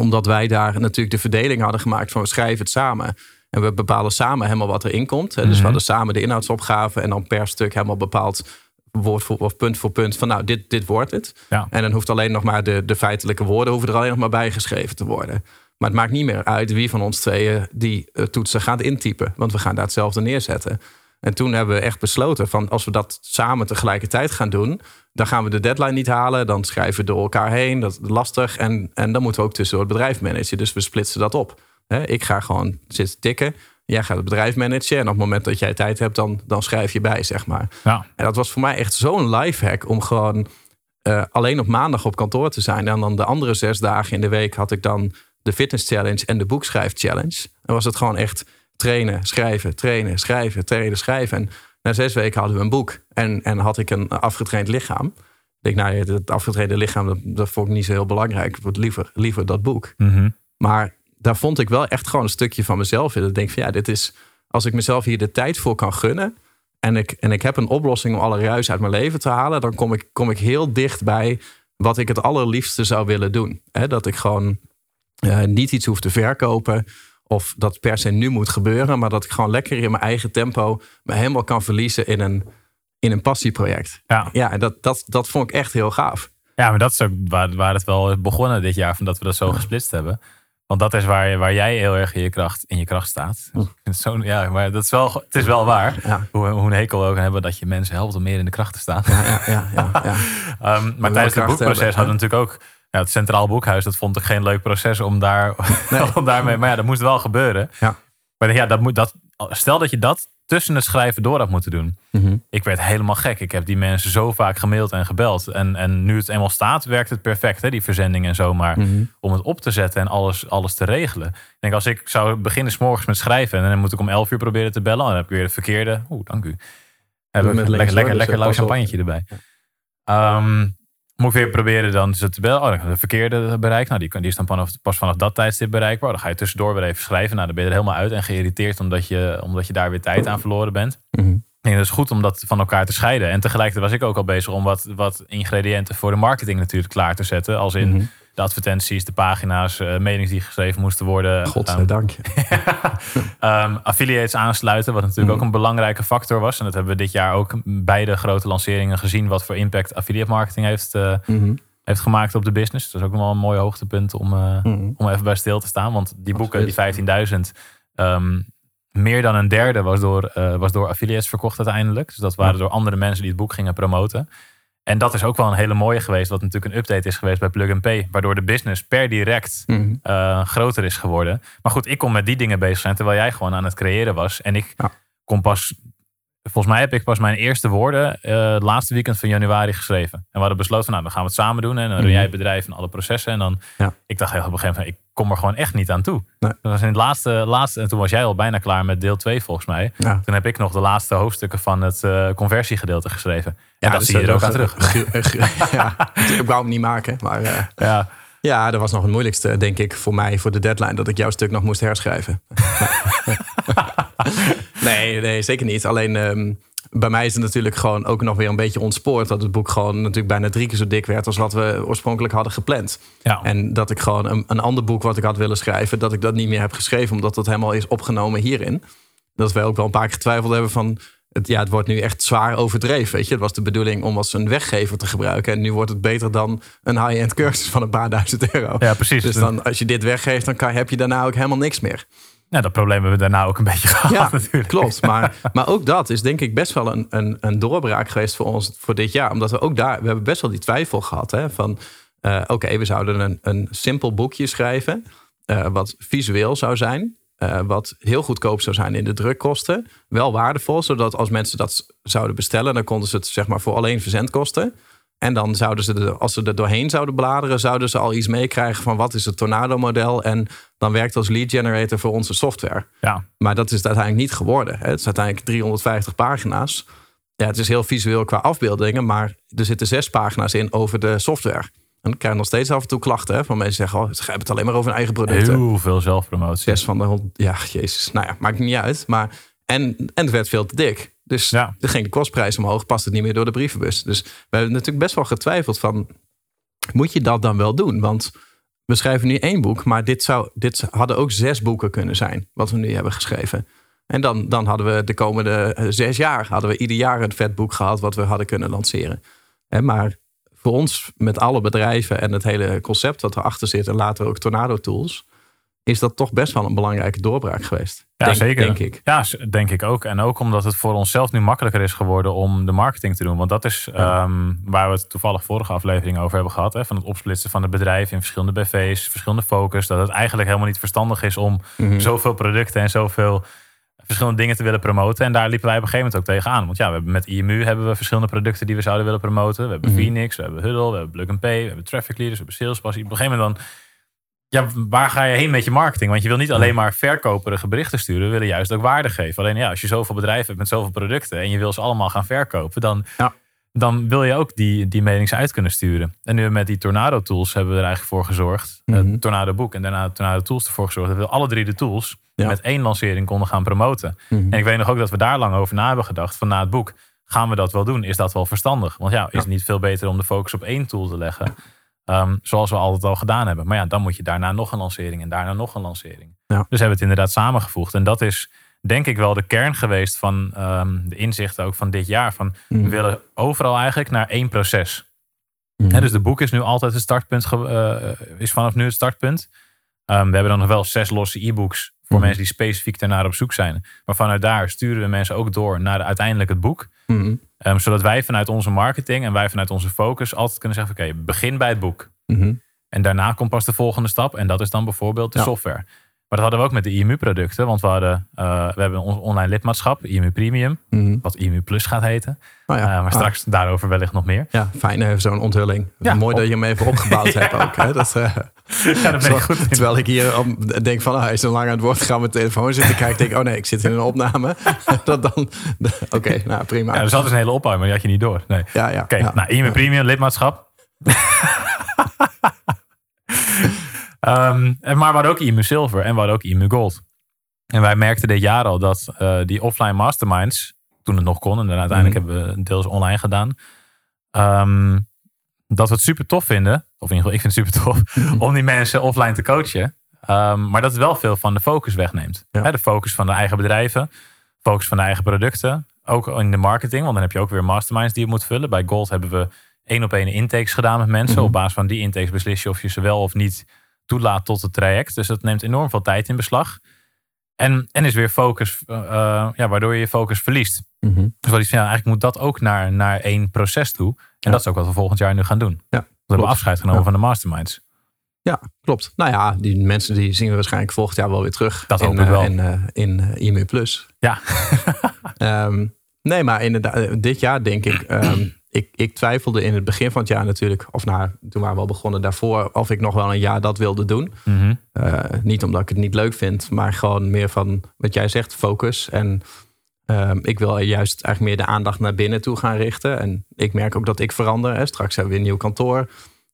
Omdat wij daar natuurlijk de verdeling hadden gemaakt van... we schrijven het samen en we bepalen samen helemaal wat erin komt. Hè. Dus we Mhm. hadden samen de inhoudsopgave... en dan per stuk helemaal bepaald woord voor, of punt voor punt... van nou, dit, dit wordt het. ja. En dan hoeft alleen nog maar de, de feitelijke woorden hoeven er alleen nog maar bij geschreven te worden. Maar het maakt niet meer uit wie van ons tweeën die eh, toetsen gaat intypen. Want we gaan daar hetzelfde neerzetten. En toen hebben we echt besloten van als we dat samen tegelijkertijd gaan doen, dan gaan we de deadline niet halen. Dan schrijven we door elkaar heen. Dat is lastig. En, en dan moeten we ook tussendoor het bedrijf managen. Dus we splitsen dat op. Ik ga gewoon zitten tikken. Jij gaat het bedrijf managen. En op het moment dat jij tijd hebt, dan, dan schrijf je bij, zeg maar. ja. En dat was voor mij echt zo'n lifehack om gewoon eh, alleen op maandag op kantoor te zijn. En dan de andere zes dagen in de week had ik dan de fitness challenge en de boekschrijf challenge. En was het gewoon echt trainen, schrijven, trainen, schrijven, trainen, schrijven. En na zes weken hadden we een boek. En, en had ik een afgetraind lichaam. Ik denk, nou, het afgetraind lichaam, dat, dat vond ik niet zo heel belangrijk. Ik liever, liever dat boek. Mhm. Maar daar vond ik wel echt gewoon een stukje van mezelf in. Dat ik denk van ja, dit is als ik mezelf hier de tijd voor kan gunnen. En ik, en ik heb een oplossing om alle ruis uit mijn leven te halen. Dan kom ik, kom ik heel dicht bij wat ik het allerliefste zou willen doen. dat ik gewoon eh, niet iets hoef te verkopen. Of dat per se nu moet gebeuren. Maar dat ik gewoon lekker in mijn eigen tempo me helemaal kan verliezen in een, in een passieproject. Ja, ja en dat, dat, dat vond ik echt heel gaaf. ja maar dat is ook waar, waar het wel begonnen dit jaar. Van dat we dat zo gesplitst hebben. Want dat is waar, waar jij heel erg in je kracht, in je kracht staat. Zo, ja, maar dat is wel, het is wel waar. Ja. Hoe, hoe een hekel we ook hebben dat je mensen helpt om meer in de kracht te staan. Ja, ja, ja, ja, ja. Ehm, maar tijdens het boekproces hebben, hadden we natuurlijk ook ja, het Centraal Boekhuis. Dat vond ik geen leuk proces om, daar, om daarmee. Maar ja, dat moest wel gebeuren. Ja. Maar ja, dat moet, dat, stel dat je dat tussen het schrijven door had moeten doen. Mhm. Ik werd helemaal gek. Ik heb die mensen zo vaak gemaild en gebeld. En, en nu het eenmaal staat, werkt het perfect, hè, die verzending en zo. Maar Mhm. om het op te zetten en alles, alles te regelen. Ik denk, als ik zou beginnen s morgens met schrijven... en dan moet ik om 11 uur proberen te bellen... en dan heb ik weer het verkeerde... Oeh, dank u. Heb ik lekker, lekker, dus lekker lauw op. champagnetje erbij. Ehm, moet ik weer proberen dan ze te bellen. Oh, de verkeerde bereik. Nou, die, kan- die is dan vanaf, pas vanaf dat tijdstip bereikbaar. Dan ga je tussendoor weer even schrijven. Nou, dan ben je er helemaal uit en geïrriteerd... omdat je, omdat je daar weer tijd aan verloren bent. Mhm. Ik denk dat het is goed om dat van elkaar te scheiden. En tegelijkertijd was ik ook al bezig om wat, wat ingrediënten voor de marketing natuurlijk klaar te zetten. Als in Mhm. De advertenties, de pagina's, meetings die geschreven moesten worden. Godzijdank. Ehm, affiliates aansluiten, wat natuurlijk Mhm. ook een belangrijke factor was. En dat hebben we dit jaar ook bij de grote lanceringen gezien. Wat voor impact affiliate marketing heeft, eh, Mhm. heeft gemaakt op de business. Dat is ook nog wel een mooi hoogtepunt om, eh, Mhm. om even bij stil te staan. Want die boeken, die 15.000, ehm, meer dan een derde was door, was door affiliates verkocht uiteindelijk. Dus dat waren door andere mensen die het boek gingen promoten. En dat is ook wel een hele mooie geweest, wat natuurlijk een update is geweest bij Plug and Pay. Waardoor de business per direct Mhm. eh, groter is geworden. Maar goed, ik kon met die dingen bezig zijn terwijl jij gewoon aan het creëren was. En ik Ja. kon pas, volgens mij heb ik pas mijn eerste woorden eh, het laatste weekend van januari geschreven. En we hadden besloten, nou dan gaan we het samen doen. En dan doe Mhm. jij het bedrijf en alle processen. En dan, Ja. ik dacht echt op een gegeven moment, ik kom er gewoon echt niet aan toe. Nee. Dat was in het laatste, laatste, en toen was jij al bijna klaar met deel 2 volgens mij. Ja. Toen heb ik nog de laatste hoofdstukken van het eh, conversiegedeelte geschreven. En dat dus zie je er ook aan terug. ja, ik wou hem niet maken. Maar eh, Ja, ja, dat was nog het moeilijkste, denk ik, voor mij, voor de deadline, dat ik jouw stuk nog moest herschrijven. nee, nee, zeker niet. Alleen ehm, bij mij is het natuurlijk gewoon ook nog weer een beetje ontspoord dat het boek gewoon natuurlijk bijna drie keer zo dik werd als wat we oorspronkelijk hadden gepland. ja. En dat ik gewoon een, een ander boek wat ik had willen schrijven, dat ik dat niet meer heb geschreven, omdat dat helemaal is opgenomen hierin. Dat wij ook wel een paar keer getwijfeld hebben van. Het, ja, het wordt nu echt zwaar overdreven. Weet je? Het was de bedoeling om als een weggever te gebruiken. En nu wordt het beter dan een high-end cursus van een paar duizend euro. ja, precies. Dus dan, als je dit weggeeft, dan kan, heb je daarna ook helemaal niks meer. ja, dat probleem hebben we daarna ook een beetje gehad Ja, natuurlijk. klopt. Maar, maar ook dat is denk ik best wel een, een, een doorbraak geweest voor ons voor dit jaar. Omdat we ook daar, we hebben best wel die twijfel gehad. Hè, van eh, oké, we zouden een, een simpel boekje schrijven. eh, wat visueel zou zijn. Eh, wat heel goedkoop zou zijn in de drukkosten. Wel waardevol, zodat als mensen dat zouden bestellen, dan konden ze het zeg maar voor alleen verzendkosten. En dan zouden ze, er, als ze er doorheen zouden bladeren, zouden ze al iets meekrijgen van wat is het Tornado-model. En dan werkt als lead generator voor onze software. Ja, Maar dat is het uiteindelijk niet geworden. hè. Het is uiteindelijk 350 pagina's. Ja, het is heel visueel qua afbeeldingen, maar er zitten zes pagina's in over de software. En ik krijg nog steeds af en toe klachten hè, van mensen zeggen: Oh, ze hebben het alleen maar over hun eigen producten. heel veel zelfpromotie. Zes van de hond. Ja, jezus. Nou ja, maakt niet uit. Maar, en, en het werd veel te dik. Dus Ja. er ging de kostprijs omhoog, past het niet meer door de brievenbus. Dus we hebben natuurlijk best wel getwijfeld van, moet je dat dan wel doen? Want we schrijven nu één boek, maar dit, zou, dit hadden ook zes boeken kunnen zijn, wat we nu hebben geschreven. En dan, dan hadden we de komende eh, zes jaar, hadden we ieder jaar een vet boek gehad wat we hadden kunnen lanceren. Hè, maar voor ons, met alle bedrijven en het hele concept wat erachter zit, en later ook Tornado Tools, is dat toch best wel een belangrijke doorbraak geweest. Ja, denk, zeker. Denk ik. Ja, denk ik ook. En ook omdat het voor onszelf nu makkelijker is geworden om de marketing te doen. Want dat is ehm, waar we het toevallig vorige aflevering over hebben gehad. Hè, van het opsplitsen van het bedrijf in verschillende BV's, verschillende focus. Dat het eigenlijk helemaal niet verstandig is om Mhm. zoveel producten en zoveel verschillende dingen te willen promoten. En daar liepen wij op een gegeven moment ook tegenaan. Want ja, we hebben met IMU hebben we verschillende producten die we zouden willen promoten. We hebben Mhm. Phoenix, we hebben Huddle, we hebben Plug Pay, we hebben Traffic Leaders, we hebben Salespass. Op een gegeven moment dan, ja, waar ga je heen met je marketing? Want je wil niet alleen maar verkoperige berichten sturen, we willen juist ook waarde geven. Alleen ja, als je zoveel bedrijven hebt met zoveel producten en je wil ze allemaal gaan verkopen, dan, Ja. dan wil je ook die, die mailings uit kunnen sturen. En nu met die Tornado tools hebben we er eigenlijk voor gezorgd. Het Tornado boek en daarna Tornado tools ervoor gezorgd. Dat we alle drie de tools Ja. met één lancering konden gaan promoten. Mhm. En ik weet nog ook dat we daar lang over na hebben gedacht. Van na het boek, gaan we dat wel doen? Is dat wel verstandig? Want ja, is het niet veel beter om de focus op één tool te leggen? Ehm, zoals we altijd al gedaan hebben. Maar ja, dan moet je daarna nog een lancering en daarna nog een lancering. Ja. Dus hebben we het inderdaad samengevoegd. En dat is denk ik wel de kern geweest van ehm, de inzichten ook van dit jaar. Van Mhm. we willen overal eigenlijk naar één proces. Mhm. Dus de boek is nu altijd het startpunt, eh, is vanaf nu het startpunt. Ehm, we hebben dan nog wel zes losse e-books voor mensen die specifiek daarnaar op zoek zijn. Maar vanuit daar sturen we mensen ook door naar de, uiteindelijk het boek. Mhm. Ehm, zodat wij vanuit onze marketing en wij vanuit onze focus altijd kunnen zeggen: oké, begin bij het boek. Mhm. En daarna komt pas de volgende stap. En dat is dan bijvoorbeeld de Ja. software. Maar dat hadden we ook met de IMU-producten. Want we, hadden, eh, we hebben ons online lidmaatschap, IMU Premium. Mhm. Wat IMU Plus gaat heten. Oh ja. Eh, maar Ah. straks daarover wellicht nog meer. Ja, fijn eh, zo'n onthulling. Ja. Mooi dat je hem even opgebouwd hebt ook. Hè? Dat, eh, Ja, dat ben ik goed terwijl ik hier om, denk van, ah, hij is zo lang aan het woord, ga mijn telefoon zitten kijken. Denk, oh nee, ik zit in een opname. dat dan, Oké, nou prima. Ja, er zat dus een hele opbouw, maar die had je niet door. Nee. Ja, ja. Oké, nou, IMU Premium, lidmaatschap. Ehm, en maar we hadden ook IMU Silver en we hadden ook IMU Gold. En wij merkten dit jaar al dat eh, die offline masterminds, toen het nog kon, en dan uiteindelijk Mhm. hebben we deels online gedaan, ehm, dat we het super tof vinden, of in ieder geval ik vind het super tof, om die mensen offline te coachen. Ehm, maar dat het wel veel van de focus wegneemt. Ja. De focus van de eigen bedrijven, focus van de eigen producten. Ook in de marketing, want dan heb je ook weer masterminds die je moet vullen. Bij Gold hebben we één op één intakes gedaan met mensen. Mhm. Op basis van die intakes beslis je of je ze wel of niet toelaat tot het traject. Dus dat neemt enorm veel tijd in beslag. En, en is weer focus, eh, eh, ja, waardoor je je focus verliest. Mhm. Dus wat ik van, ja, eigenlijk moet dat ook naar, naar één proces toe. En Ja. dat is ook wat we volgend jaar nu gaan doen. Ja, we hebben afscheid genomen Ja. van de masterminds. Ja, klopt. Nou ja, die mensen die zien we waarschijnlijk volgend jaar wel weer terug. Dat in, hoop ik eh, wel. In, eh, in IMU Plus. Ja. Ehm, nee, maar inderdaad, dit jaar denk ik. ehm, ik, ik twijfelde in het begin van het jaar natuurlijk. Of nou, toen waren we al begonnen daarvoor. Of ik nog wel een jaar dat wilde doen. Mhm. Eh, niet omdat ik het niet leuk vind, maar gewoon meer van wat jij zegt, focus. En ehm, ik wil juist eigenlijk meer de aandacht naar binnen toe gaan richten. En ik merk ook dat ik verander. Hè. Straks hebben we een nieuw kantoor.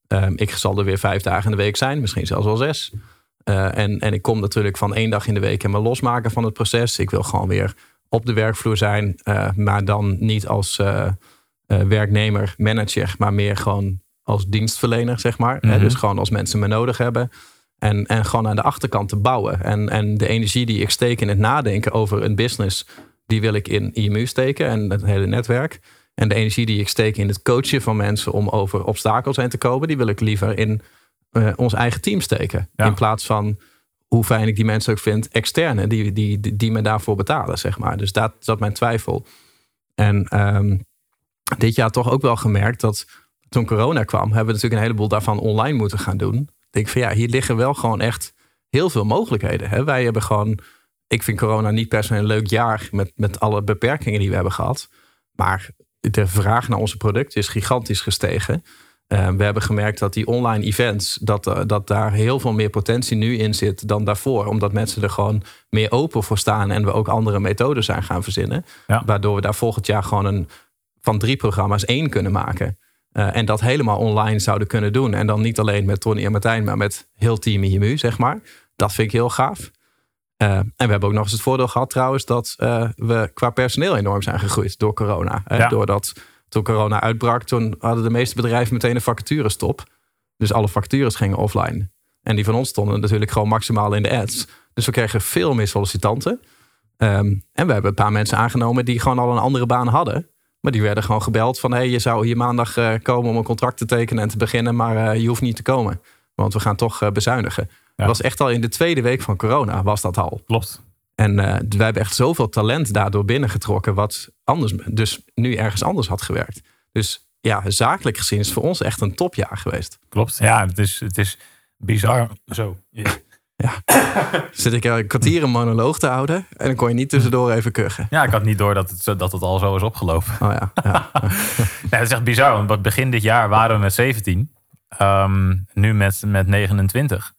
Ehm, ik zal er weer vijf dagen in de week zijn, misschien zelfs wel zes. Eh, en, en ik kom natuurlijk van één dag in de week en me losmaken van het proces. Ik wil gewoon weer op de werkvloer zijn, eh, maar dan niet als werknemer, manager, maar meer gewoon als dienstverlener, zeg maar. Mhm. Dus gewoon als mensen me nodig hebben. En, en gewoon aan de achterkant te bouwen. En, en de energie die ik steek in het nadenken over een business, die wil ik in IMU steken en het hele netwerk. En de energie die ik steek in het coachen van mensen om over obstakels heen te komen, die wil ik liever in eh, ons eigen team steken. Ja. In plaats van hoe fijn ik die mensen ook vind, externe, die, die, die, die me daarvoor betalen, zeg maar. Dus dat zat mijn twijfel. En ehm, dit jaar toch ook wel gemerkt dat toen corona kwam, hebben we natuurlijk een heleboel daarvan online moeten gaan doen. Ik denk van ja, hier liggen wel gewoon echt heel veel mogelijkheden. Hè? Wij hebben gewoon, ik vind corona niet per se een leuk jaar met, met alle beperkingen die we hebben gehad. Maar de vraag naar onze producten is gigantisch gestegen. Eh, we hebben gemerkt dat die online events, dat, eh, dat daar heel veel meer potentie nu in zit dan daarvoor. Omdat mensen er gewoon meer open voor staan en we ook andere methoden zijn gaan verzinnen. Ja. Waardoor we daar volgend jaar gewoon een, van drie programma's één kunnen maken. Eh, en dat helemaal online zouden kunnen doen. En dan niet alleen met Tony en Martijn, maar met heel team IMU, zeg maar. Dat vind ik heel gaaf. Eh, en we hebben ook nog eens het voordeel gehad trouwens dat eh, we qua personeel enorm zijn gegroeid door corona. Ja. Doordat toen corona uitbrak, toen hadden de meeste bedrijven meteen een vacaturestop. Dus alle vacatures gingen offline. En die van ons stonden natuurlijk gewoon maximaal in de ads. Dus we kregen veel meer sollicitanten. Ehm, en we hebben een paar mensen aangenomen die gewoon al een andere baan hadden. Maar die werden gewoon gebeld van... hey, je zou hier maandag eh, komen om een contract te tekenen en te beginnen... maar eh, je hoeft niet te komen, want we gaan toch eh, bezuinigen. Dat was echt al in de tweede week van corona, was dat al. Klopt. En eh, wij hebben echt zoveel talent daardoor binnengetrokken... wat anders, dus nu ergens anders had gewerkt. Dus ja, zakelijk gezien is het voor ons echt een topjaar geweest. Klopt. Ja, het is, het is bizar. Zo. Ja. Zit ik een kwartier een monoloog te houden en dan kon je niet tussendoor even kuchen. Ja, ik had niet door dat het, dat het al zo is opgelopen. Oh ja. ja. dat is echt bizar, want begin dit jaar waren we met 17. Ehm, nu met, met 29.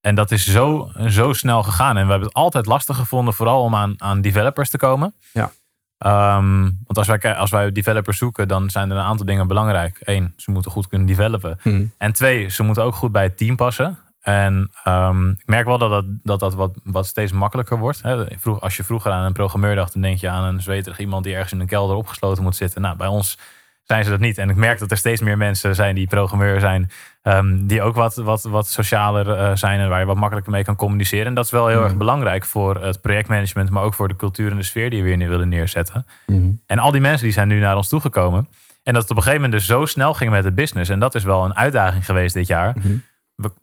En dat is zo, zo snel gegaan. En we hebben het altijd lastig gevonden, vooral om aan, aan developers te komen. Ja. Ehm, want als wij, als wij developers zoeken, dan zijn er een aantal dingen belangrijk. Eén, ze moeten goed kunnen developen. Hmm. En twee, ze moeten ook goed bij het team passen. En ehm, ik merk wel dat dat, dat, dat wat, wat steeds makkelijker wordt. Hè. Vroeg, als je vroeger aan een programmeur dacht, dan denk je aan een zweterig iemand die ergens in een kelder opgesloten moet zitten. Nou, bij ons zijn ze dat niet. En ik merk dat er steeds meer mensen zijn die programmeur zijn, ehm, die ook wat, wat, wat socialer eh, zijn en waar je wat makkelijker mee kan communiceren. En dat is wel heel erg Mhm. belangrijk voor het projectmanagement, maar ook voor de cultuur en de sfeer die we weer neer willen neerzetten. Mhm. En al die mensen die zijn nu naar ons toegekomen. En dat het op een gegeven moment dus zo snel ging met het business. En dat is wel een uitdaging geweest dit jaar. Mhm. We-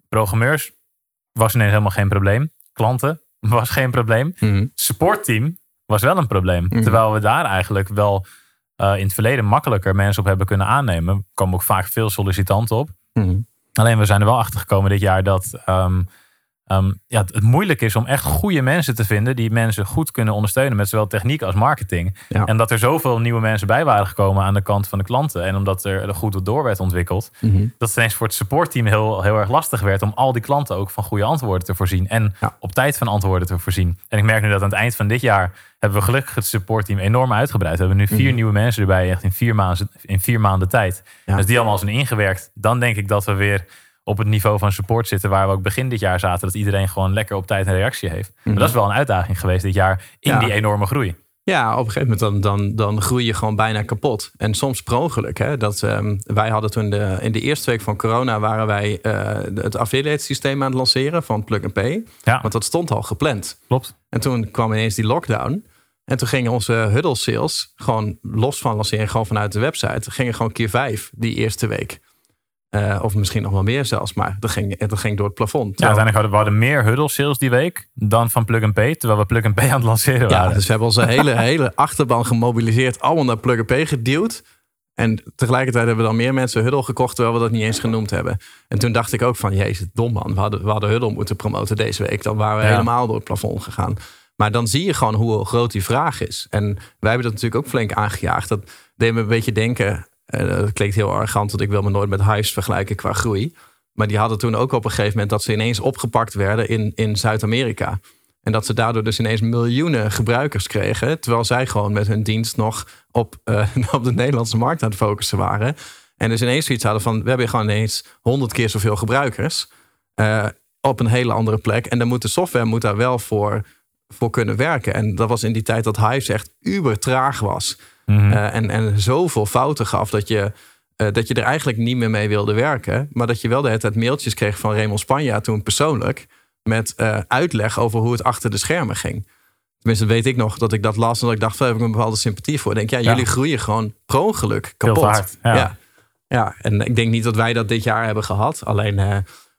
Programmeurs was ineens helemaal geen probleem. Klanten was geen probleem. Mhm. Supportteam was wel een probleem. Mhm. Terwijl we daar eigenlijk wel eh, in het verleden makkelijker mensen op hebben kunnen aannemen. Er komen ook vaak veel sollicitanten op. Mhm. Alleen we zijn er wel achter gekomen dit jaar dat ehm, ehm, ja, het, het moeilijk is om echt goede mensen te vinden die mensen goed kunnen ondersteunen met zowel techniek als marketing. Ja. En dat er zoveel nieuwe mensen bij waren gekomen aan de kant van de klanten. En omdat er goed door werd ontwikkeld, Mhm. dat het ineens voor het supportteam heel, heel erg lastig werd om al die klanten ook van goede antwoorden te voorzien. En Ja. op tijd van antwoorden te voorzien. En ik merk nu dat aan het eind van dit jaar hebben we gelukkig het supportteam enorm uitgebreid. We hebben nu vier Mhm. nieuwe mensen erbij, echt in vier maanden, in vier maanden tijd. Ja. Dus die allemaal zijn ingewerkt. Dan denk ik dat we weer op het niveau van support zitten waar we ook begin dit jaar zaten. Dat iedereen gewoon lekker op tijd een reactie heeft. Maar dat is wel een uitdaging geweest dit jaar in Mhm. Ja. die enorme groei. Ja, op een gegeven moment dan, dan, dan groei je gewoon bijna kapot. En soms per ongeluk. Hè? Dat, ehm, wij hadden toen de, in de eerste week van corona... waren wij eh, het affiliate systeem aan het lanceren van Plug and Pay. Ja, Want dat stond al gepland. klopt. En toen kwam ineens die lockdown. En toen gingen onze huddle sales gewoon los van lanceren, gewoon vanuit de website, gingen gewoon keer vijf die eerste week. Eh, of misschien nog wel meer zelfs, maar dat ging, dat ging door het plafond. Ja, uiteindelijk hadden we hadden meer huddle sales die week dan van Plug and Pay. Terwijl we Plug and Pay aan het lanceren ja, waren. dus we hebben onze hele, hele achterban gemobiliseerd, allemaal naar Plug and Pay geduwd. En tegelijkertijd hebben we dan meer mensen Huddle gekocht, terwijl we dat niet eens genoemd hebben. En toen dacht ik ook van, jezus, dom man. We hadden, we hadden Huddle moeten promoten deze week. Dan waren we Ja. helemaal door het plafond gegaan. Maar dan zie je gewoon hoe groot die vraag is. En wij hebben dat natuurlijk ook flink aangejaagd. Dat deed me een beetje denken, eh, dat klinkt heel arrogant, want ik wil me nooit met Hives vergelijken qua groei. Maar die hadden toen ook op een gegeven moment dat ze ineens opgepakt werden in, in Zuid-Amerika. En dat ze daardoor dus ineens miljoenen gebruikers kregen. Terwijl zij gewoon met hun dienst nog op, eh, op de Nederlandse markt aan het focussen waren. En dus ineens zoiets hadden van: we hebben gewoon ineens honderd keer zoveel gebruikers. eh, op een hele andere plek. En dan moet de software moet daar wel voor, voor kunnen werken. En dat was in die tijd dat Hives echt uber traag was. Mhm. Eh, en, en zoveel fouten gaf dat je, eh, dat je er eigenlijk niet meer mee wilde werken. Maar dat je wel de hele tijd mailtjes kreeg van Raymond Spanja toen persoonlijk. Met eh, uitleg over hoe het achter de schermen ging. Tenminste, weet ik nog dat ik dat las en dat ik dacht, daar heb ik een bepaalde sympathie voor. Ik denk, ja, Ja. jullie groeien gewoon per ongeluk Veel kapot. hard. Ja. Ja. ja, en ik denk niet dat wij dat dit jaar hebben gehad. Alleen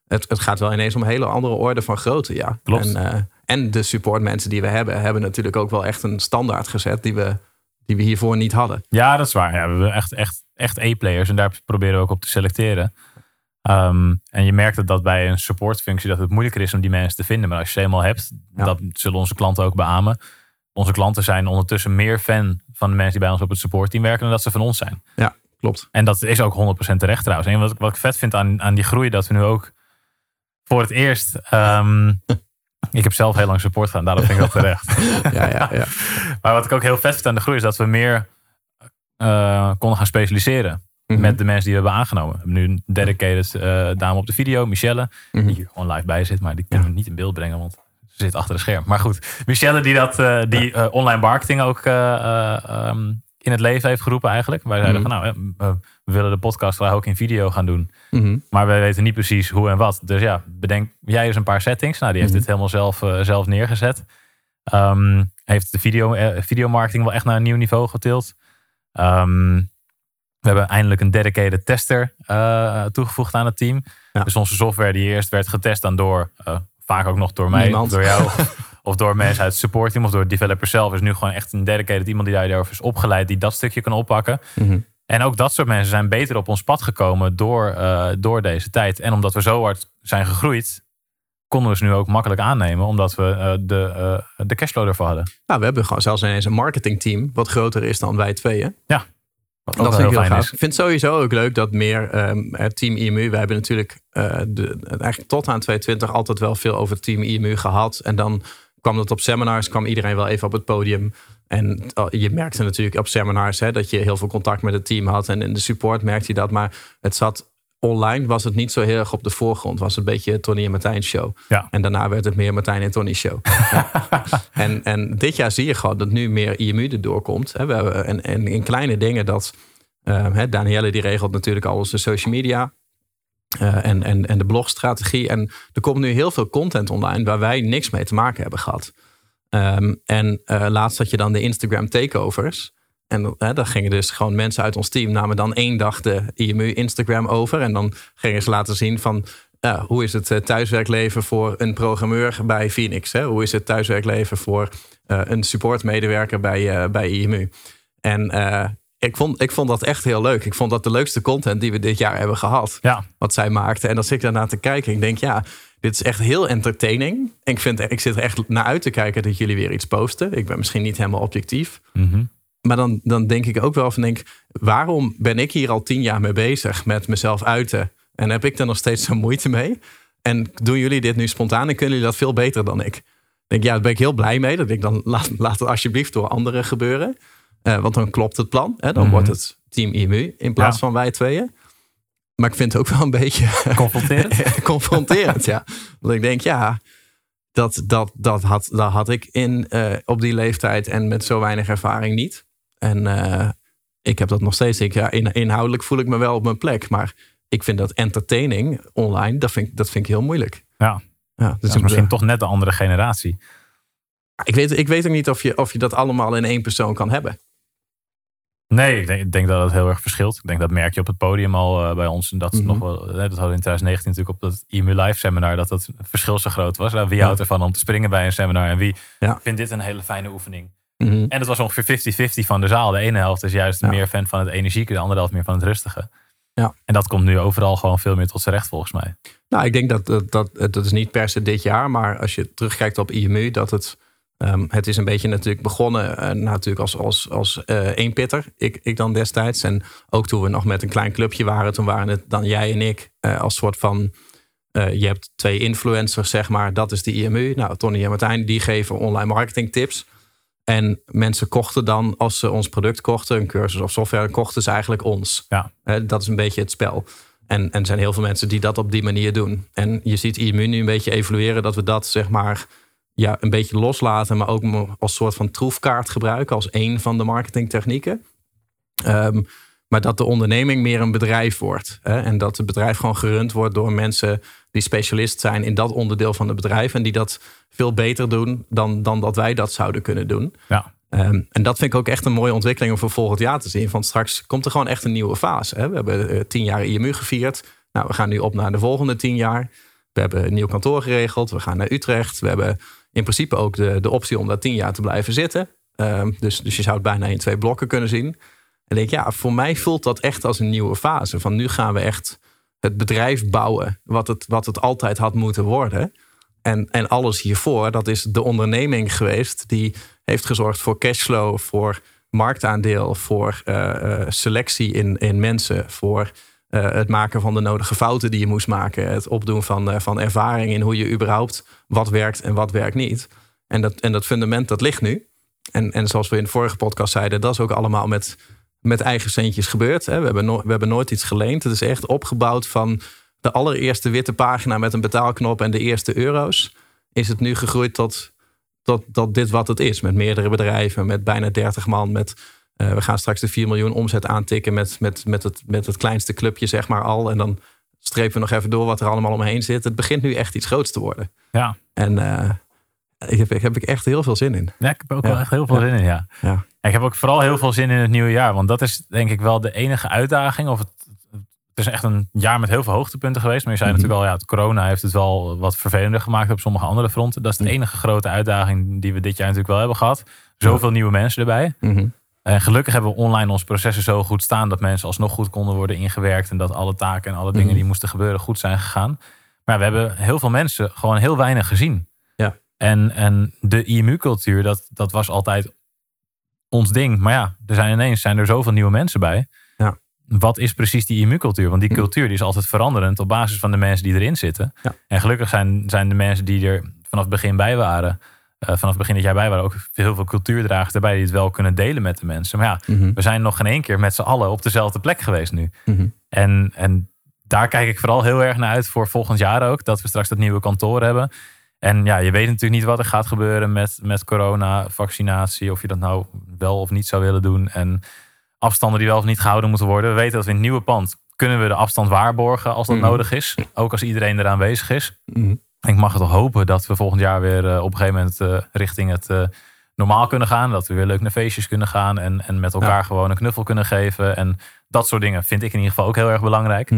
het, het gaat wel ineens om een hele andere orde van grootte. Ja. Klopt. En, en de supportmensen die we hebben, hebben natuurlijk ook wel echt een standaard gezet die we, die we hiervoor niet hadden. Ja, dat is waar. Ja, we hebben echt, echt, echt E-players en daar proberen we ook op te selecteren. Ehm, en je merkt dat, dat bij een supportfunctie dat het moeilijker is om die mensen te vinden. Maar als je ze eenmaal hebt, Ja. dat zullen onze klanten ook beamen. Onze klanten zijn ondertussen meer fan van de mensen die bij ons op het supportteam werken dan dat ze van ons zijn. Ja, klopt. En dat is ook 100% terecht trouwens. En wat, ik- wat ik vet vind aan, aan die groei, dat we nu ook voor het eerst. ehm, ik heb zelf heel lang support gedaan, daarom vind ik dat terecht. Ja, ja, ja. Maar wat ik ook heel vet vind aan de groei is dat we meer eh, konden gaan specialiseren. Mhm. Met de mensen die we hebben aangenomen. We hebben nu een dedicated eh, dame op de video, Michelle. Mhm. Die hier gewoon live bij zit, maar die kunnen we niet in beeld brengen, want ze zit achter het scherm. Maar goed, Michelle die, dat, eh, die online marketing ook eh, eh, ehm, in het leven heeft geroepen eigenlijk. Wij zeiden Mhm. van nou, we willen de podcast graag ook in video gaan doen. Mhm. Maar wij weten niet precies hoe en wat. Dus ja, bedenk jij eens een paar settings. Nou, die heeft Mhm. dit helemaal zelf, eh, zelf neergezet. Ehm, heeft de video, eh, videomarketing wel echt naar een nieuw niveau getild. Ehm, we hebben eindelijk een dedicated tester eh, toegevoegd aan het team. Ja. Dus onze software die eerst werd getest dan door, vaak ook nog door mij, Niemand. door jou, of door mensen uit het support team, of door de developer zelf. Is nu gewoon echt een dedicated iemand die daarover is opgeleid, die dat stukje kan oppakken. Mhm. En ook dat soort mensen zijn beter op ons pad gekomen door, eh, door deze tijd. En omdat we zo hard zijn gegroeid, konden we ze nu ook makkelijk aannemen, omdat we uh, de, uh, de cashflow ervoor hadden. Nou, we hebben gewoon zelfs ineens een marketingteam wat groter is dan wij tweeën. Ja. Wat dat vind ik heel gaaf. Ik vind sowieso ook leuk dat meer um, het team IMU. We hebben natuurlijk uh, de, eigenlijk tot aan 2020 altijd wel veel over het team IMU gehad. En dan kwam dat op seminars, kwam iedereen wel even op het podium. En oh, je merkte natuurlijk op seminars hè, dat je heel veel contact met het team had. En in de support merkte je dat. Maar het zat online, was het niet zo heel erg op de voorgrond. Was een beetje Tony en Martijn show. Ja. En daarna werd het meer Martijn en Tony show. en, en dit jaar zie je gewoon dat nu meer IMU erdoor komt. We hebben, en, en in kleine dingen dat... Uh, Danielle die regelt natuurlijk al onze social media. Uh, en, en, en de blogstrategie. En er komt nu heel veel content online waar wij niks mee te maken hebben gehad. Um, en uh, laatst had je dan de Instagram takeovers. En hè, dan gingen dus gewoon mensen uit ons team namen dan één dag de IMU Instagram over. En dan gingen ze laten zien van uh, hoe is het uh, thuiswerkleven voor een programmeur bij Phoenix? Hè? Hoe is het thuiswerkleven voor een supportmedewerker bij, bij IMU? En ik vond, ik vond dat echt heel leuk. Ik vond dat de leukste content die we dit jaar hebben gehad. Ja. Wat zij maakte. En als ik daarna te kijken, ik denk ja, dit is echt heel entertaining. En ik, vind, ik zit er echt naar uit te kijken dat jullie weer iets posten. Ik ben misschien niet helemaal objectief. Mm Maar dan, dan denk ik ook wel van denk, waarom ben ik hier al tien jaar mee bezig met mezelf uiten? En heb ik er nog steeds zo moeite mee? En doen jullie dit nu spontaan en kunnen jullie dat veel beter dan ik? denk, ja, daar ben ik heel blij mee. Dat ik dan laat, laat het alsjeblieft door anderen gebeuren. Uh, want dan klopt het plan. Hè? Dan mm -hmm. wordt het team IMU in plaats ja. van wij tweeën. Maar ik vind het ook wel een beetje confronterend. confronterend, ja. Want ik denk, ja, dat, dat, dat, had, dat had ik in, uh, op die leeftijd en met zo weinig ervaring niet. En uh, ik heb dat nog steeds. Ik, ja, in, inhoudelijk voel ik me wel op mijn plek. Maar ik vind dat entertaining online, dat vind, dat vind ik heel moeilijk. Ja, ja, dus ja, misschien toch net de andere generatie. Ik weet, ik weet ook niet of je, of je dat allemaal in één persoon kan hebben. Nee, ik denk, ik denk, dat het heel erg verschilt. Ik denk dat merk je op het podium al uh, bij ons. En dat, mm -hmm. nog wel, dat hadden we in 2019 natuurlijk op dat EMU Live seminar. Dat dat verschil zo groot was. Nou, wie houdt ervan om te springen bij een seminar? En wie ja. vindt dit een hele fijne oefening? Mm -hmm. En het was ongeveer 50-50 van de zaal. De ene helft is juist ja. meer fan van het energieke. De andere helft meer van het rustige. Ja. En dat komt nu overal gewoon veel meer tot zijn recht volgens mij. Nou, ik denk dat dat, dat dat is niet per se dit jaar. Maar als je terugkijkt op IMU. Dat het... Um, het is een beetje natuurlijk begonnen uh, natuurlijk als, als, als uh, eenpitter, ik, ik dan destijds. En ook toen we nog met een klein clubje waren, toen waren het dan jij en ik uh, als soort van... je hebt twee influencers, zeg maar, dat is de IMU. Nou, Tony en Martijn, die geven online marketing tips. En mensen kochten dan, als ze ons product kochten, een cursus of software, kochten ze eigenlijk ons. Ja. dat is een beetje het spel. En, en er zijn heel veel mensen die dat op die manier doen. En je ziet IMU nu een beetje evolueren, dat we dat zeg maar ja, een beetje loslaten, maar ook als soort van troefkaart gebruiken als een van de marketingtechnieken. Um, maar dat de onderneming meer een bedrijf wordt. Hè? En dat het bedrijf gewoon gerund wordt door mensen die specialist zijn in dat onderdeel van het bedrijf. En die dat veel beter doen dan, dan dat wij dat zouden kunnen doen. Ja. Um, en dat vind ik ook echt een mooie ontwikkeling om voor volgend jaar te zien. Van straks komt er gewoon echt een nieuwe fase. Hè? We hebben uh, tien jaar IMU gevierd. Nou, we gaan nu op naar de volgende tien jaar. We hebben een nieuw kantoor geregeld. We gaan naar Utrecht. We hebben in principe ook de, de optie om daar tien jaar te blijven zitten. Um, dus, dus je zou het bijna in twee blokken kunnen zien. En denk ja, voor mij voelt dat echt als een nieuwe fase. Van nu gaan we echt het bedrijf bouwen wat het, wat het altijd had moeten worden. En, en alles hiervoor, dat is de onderneming geweest die heeft gezorgd voor cashflow, voor marktaandeel, voor uh, uh, selectie in, in mensen, voor uh, het maken van de nodige fouten die je moest maken, het opdoen van, van ervaring in hoe je überhaupt wat werkt en wat werkt niet. En dat, en dat fundament dat ligt nu. En, en zoals we in de vorige podcast zeiden, dat is ook allemaal met met eigen centjes gebeurd. Hè. We, hebben no we hebben nooit iets geleend. Het is echt opgebouwd van de allereerste witte pagina met een betaalknop en de eerste euro's. Is het nu gegroeid tot, tot, tot dit wat het is. Met meerdere bedrijven, met bijna 30 man. Met, uh, we gaan straks de 4 miljoen omzet aantikken met, met, met, het, met het kleinste clubje, zeg maar al. En dan strepen we nog even door wat er allemaal omheen zit. Het begint nu echt iets groots te worden. Ja. En uh, ik heb, ik heb ik echt heel veel zin in. Ja, ik heb ook wel echt heel veel zin in, ja. ja. Ik heb ook vooral heel veel zin in het nieuwe jaar. Want dat is denk ik wel de enige uitdaging. Of het, het is echt een jaar met heel veel hoogtepunten geweest. Maar je zei Mhm. natuurlijk al, ja, het corona heeft het wel wat vervelender gemaakt op sommige andere fronten. Dat is de Mhm. enige grote uitdaging die we dit jaar natuurlijk wel hebben gehad. Zoveel nieuwe mensen erbij. Mhm. En gelukkig hebben we online onze processen zo goed staan dat mensen alsnog goed konden worden ingewerkt. En dat alle taken en alle dingen die moesten gebeuren goed zijn gegaan. Maar we hebben heel veel mensen gewoon heel weinig gezien. En, en de IMU-cultuur, dat, dat was altijd ons ding. Maar ja, er zijn ineens zijn er zoveel nieuwe mensen bij. Ja. Wat is precies die IMU-cultuur? Want die cultuur die is altijd veranderend op basis van de mensen die erin zitten. Ja. En gelukkig zijn, zijn de mensen die er vanaf het begin bij waren, eh, vanaf het begin dat jij bij waren, ook heel veel cultuurdragers erbij die het wel kunnen delen met de mensen. Maar ja, Mhm. we zijn nog geen één keer met z'n allen op dezelfde plek geweest nu. Mhm. En, en daar kijk ik vooral heel erg naar uit voor volgend jaar ook. Dat we straks dat nieuwe kantoor hebben. En ja, je weet natuurlijk niet wat er gaat gebeuren met, met corona, vaccinatie. Of je dat nou wel of niet zou willen doen. En afstanden die wel of niet gehouden moeten worden. We weten dat we in het nieuwe pand kunnen we de afstand waarborgen als dat Mhm. nodig is. Ook als iedereen eraan bezig is. Mhm. Ik mag het toch hopen dat we volgend jaar weer eh, op een gegeven moment eh, richting het eh, normaal kunnen gaan. Dat we weer leuk naar feestjes kunnen gaan. En, en met elkaar gewoon een knuffel kunnen geven. En dat soort dingen vind ik in ieder geval ook heel erg belangrijk.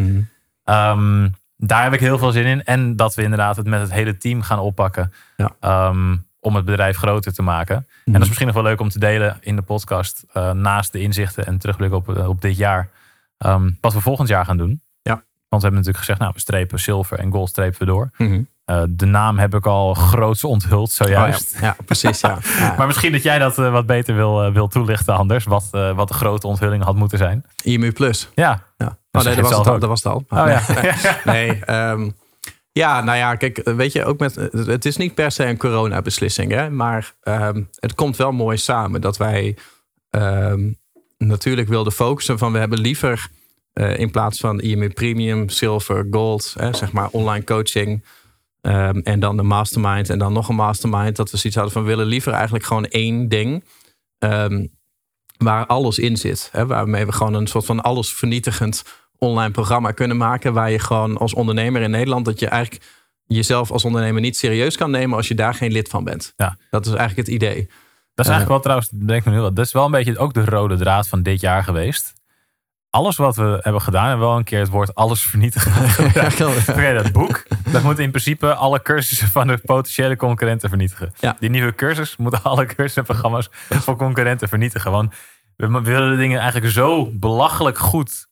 Ehm, daar heb ik heel veel zin in. En dat we inderdaad het met het hele team gaan oppakken. Ja. Ehm, om het bedrijf groter te maken. En dat is misschien nog wel leuk om te delen in de podcast. eh, naast de inzichten en terugblik op, eh, op dit jaar. ehm, wat we volgend jaar gaan doen. Ja. Want we hebben natuurlijk gezegd, nou, we strepen zilver en gold strepen we door. Mhm. Eh, de naam heb ik al groots onthuld zojuist. Oh ja. ja, precies. Ja. Maar misschien dat jij dat wat beter wil, wil toelichten anders. Wat, wat de grote onthulling had moeten zijn. IMU Plus. Ja. Ja. Dat Oh, nee, dat was, het al, dat was het al. Oh nee, ja. Nee, ehm, ja, nou ja, kijk, weet je, ook met, het is niet per se een coronabeslissing, hè, maar ehm, het komt wel mooi samen dat wij ehm, natuurlijk wilden focussen van we hebben liever eh, in plaats van IMU Premium, Silver, Gold, hè, zeg maar online coaching en dan de mastermind en dan nog een mastermind, dat we zoiets hadden van we willen liever eigenlijk gewoon één ding. waar alles in zit. Hè, waarmee we gewoon een soort van alles vernietigend online programma kunnen maken. Waar je gewoon als ondernemer in Nederland, dat je eigenlijk jezelf als ondernemer niet serieus kan nemen als je daar geen lid van bent. Ja. Dat is eigenlijk het idee. Dat is eigenlijk wel trouwens, denk ik nu wel. Dat is wel een beetje ook de rode draad van dit jaar geweest. Alles wat we hebben gedaan, we wel een keer het woord alles vernietigen. Vergeet dat boek. Dat moet in principe alle cursussen van de potentiële concurrenten vernietigen. Ja. Die nieuwe cursus moeten alle cursussen en programma's voor concurrenten vernietigen. Want we we willen de dingen eigenlijk zo belachelijk goed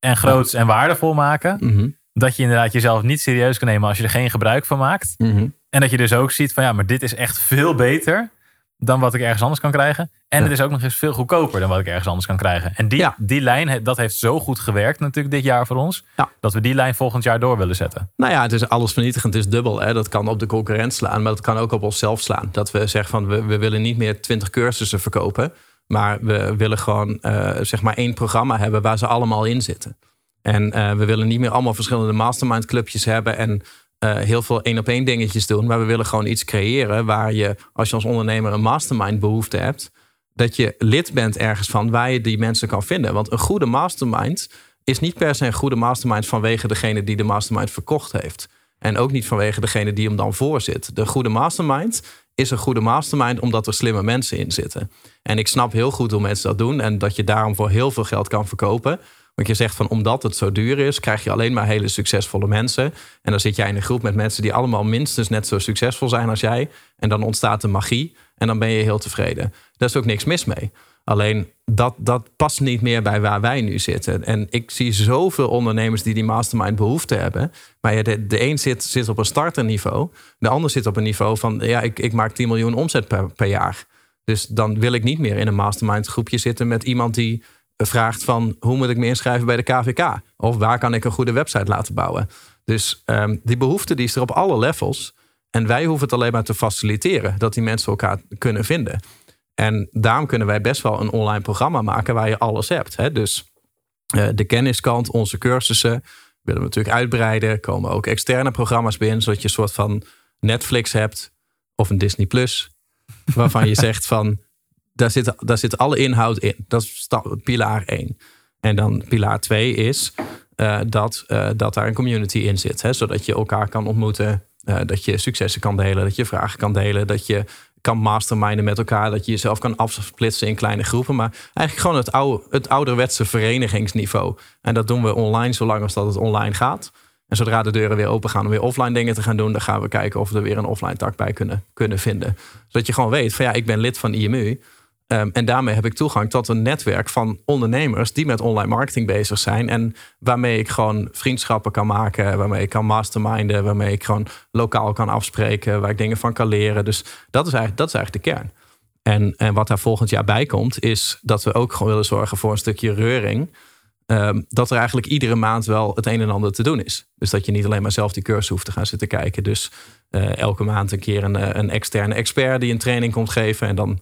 en groots en waardevol maken. Mhm, Dat je inderdaad jezelf niet serieus kan nemen als je er geen gebruik van maakt. mhm. En dat je dus ook ziet van ja, maar dit is echt veel beter dan wat ik ergens anders kan krijgen. En Ja. het is ook nog eens veel goedkoper dan wat ik ergens anders kan krijgen. En die, Ja. die lijn, dat heeft zo goed gewerkt natuurlijk dit jaar voor ons. Ja. Dat we die lijn volgend jaar door willen zetten. Nou ja, het is alles vernietigend, het is dubbel. Hè. Dat kan op de concurrent slaan, maar dat kan ook op onszelf slaan. Dat we zeggen van we, we willen niet meer twintig cursussen verkopen. Maar we willen gewoon eh, zeg maar één programma hebben waar ze allemaal in zitten. En eh, we willen niet meer allemaal verschillende mastermind clubjes hebben en eh, heel veel één op één dingetjes doen. Maar we willen gewoon iets creëren waar je, als je als ondernemer een mastermind behoefte hebt, dat je lid bent ergens van waar je die mensen kan vinden. Want een goede mastermind is niet per se een goede mastermind vanwege degene die de mastermind verkocht heeft. En ook niet vanwege degene die hem dan voorzit. De goede mastermind is een goede mastermind omdat er slimme mensen in zitten. En ik snap heel goed hoe mensen dat doen en dat je daarom voor heel veel geld kan verkopen. Want je zegt van omdat het zo duur is, krijg je alleen maar hele succesvolle mensen. En dan zit jij in een groep met mensen die allemaal minstens net zo succesvol zijn als jij. En dan ontstaat de magie en dan ben je heel tevreden. Daar is ook niks mis mee. Alleen dat, dat past niet meer bij waar wij nu zitten. En ik zie zoveel ondernemers die die mastermind behoefte hebben. Maar de, de een zit, zit op een starterniveau. De ander zit op een niveau van... ja, ik, ik maak 10 miljoen omzet per, per jaar. Dus dan wil ik niet meer in een mastermind groepje zitten... met iemand die vraagt van... hoe moet ik me inschrijven bij de KVK? Of waar kan ik een goede website laten bouwen? Dus ehm, die behoefte die is er op alle levels. En wij hoeven het alleen maar te faciliteren... dat die mensen elkaar kunnen vinden. En daarom kunnen wij best wel een online programma maken waar je alles hebt. Hè? Dus eh, de kenniskant, onze cursussen willen we natuurlijk uitbreiden. Er komen ook externe programma's binnen, zodat je een soort van Netflix hebt of een Disney Plus, waarvan je zegt van daar zit, daar zit alle inhoud in. Dat is pilaar 1. En dan pilaar 2 is eh, dat, eh, dat daar een community in zit, hè? zodat je elkaar kan ontmoeten, dat je successen kan delen, dat je vragen kan delen, dat je kan masterminden met elkaar. Dat je jezelf kan afsplitsen in kleine groepen. Maar eigenlijk gewoon het, oude, het ouderwetse verenigingsniveau. En dat doen we online zolang als dat het online gaat. En zodra de deuren weer open gaan om weer offline dingen te gaan doen... dan gaan we kijken of we er weer een offline tak bij kunnen, kunnen vinden. Zodat je gewoon weet van ja, ik ben lid van IMU. Ehm, en daarmee heb ik toegang tot een netwerk van ondernemers die met online marketing bezig zijn. En waarmee ik gewoon vriendschappen kan maken, waarmee ik kan masterminden, waarmee ik gewoon lokaal kan afspreken, waar ik dingen van kan leren. Dus dat is eigenlijk, dat is eigenlijk de kern. En, en wat daar volgend jaar bij komt, is dat we ook gewoon willen zorgen voor een stukje reuring. Ehm, dat er eigenlijk iedere maand wel het een en ander te doen is. Dus dat je niet alleen maar zelf die cursus hoeft te gaan zitten kijken. Dus eh, elke maand een keer een, eh, een externe expert die een training komt geven. En dan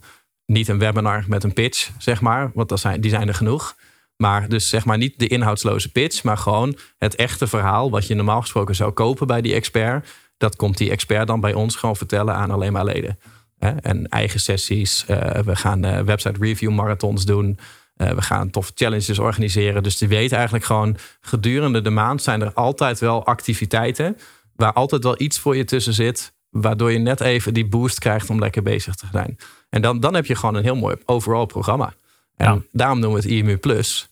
niet een webinar met een pitch, zeg maar. Want dat zijn, die zijn er genoeg. Maar dus zeg maar niet de inhoudsloze pitch, maar gewoon het echte verhaal. Wat je normaal gesproken zou kopen bij die expert. Dat komt die expert dan bij ons gewoon vertellen aan alleen maar leden. En eigen sessies. Eh, we gaan website review marathons doen. Uh, we gaan toffe challenges organiseren. Dus die weten eigenlijk gewoon gedurende de maand zijn er altijd wel activiteiten. Waar altijd wel iets voor je tussen zit. Waardoor je net even die boost krijgt om lekker bezig te zijn. En dan, dan heb je gewoon een heel mooi overall programma. En daarom noemen we het IMU Plus.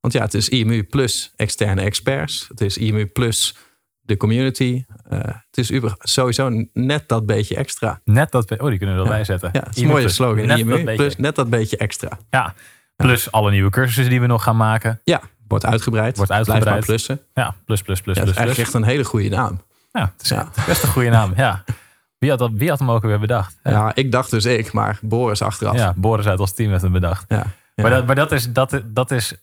Want ja, het is IMU plus externe experts. Het is IMU plus de community. Uh, het is sowieso net dat beetje extra. Net dat Oh, die kunnen we erbij zetten. Ja, het is een mooie slogan. Net IMU plus net dat beetje extra. Ja, Plus alle nieuwe cursussen die we nog gaan maken. Ja, wordt uitgebreid. Wordt uitgebreid. Blijf plussen. Ja, plus, plus, plus, ja, plus. Dat is eigenlijk echt een hele goede naam. Ja, het is best een goede naam. Ja. Wie had, dat, wie had hem ook weer bedacht? Ja. ik dacht dus ik, maar Boris achteraf. Ja, Boris uit ons team heeft hem bedacht. Ja, Maar, dat, maar dat, is, dat, dat is...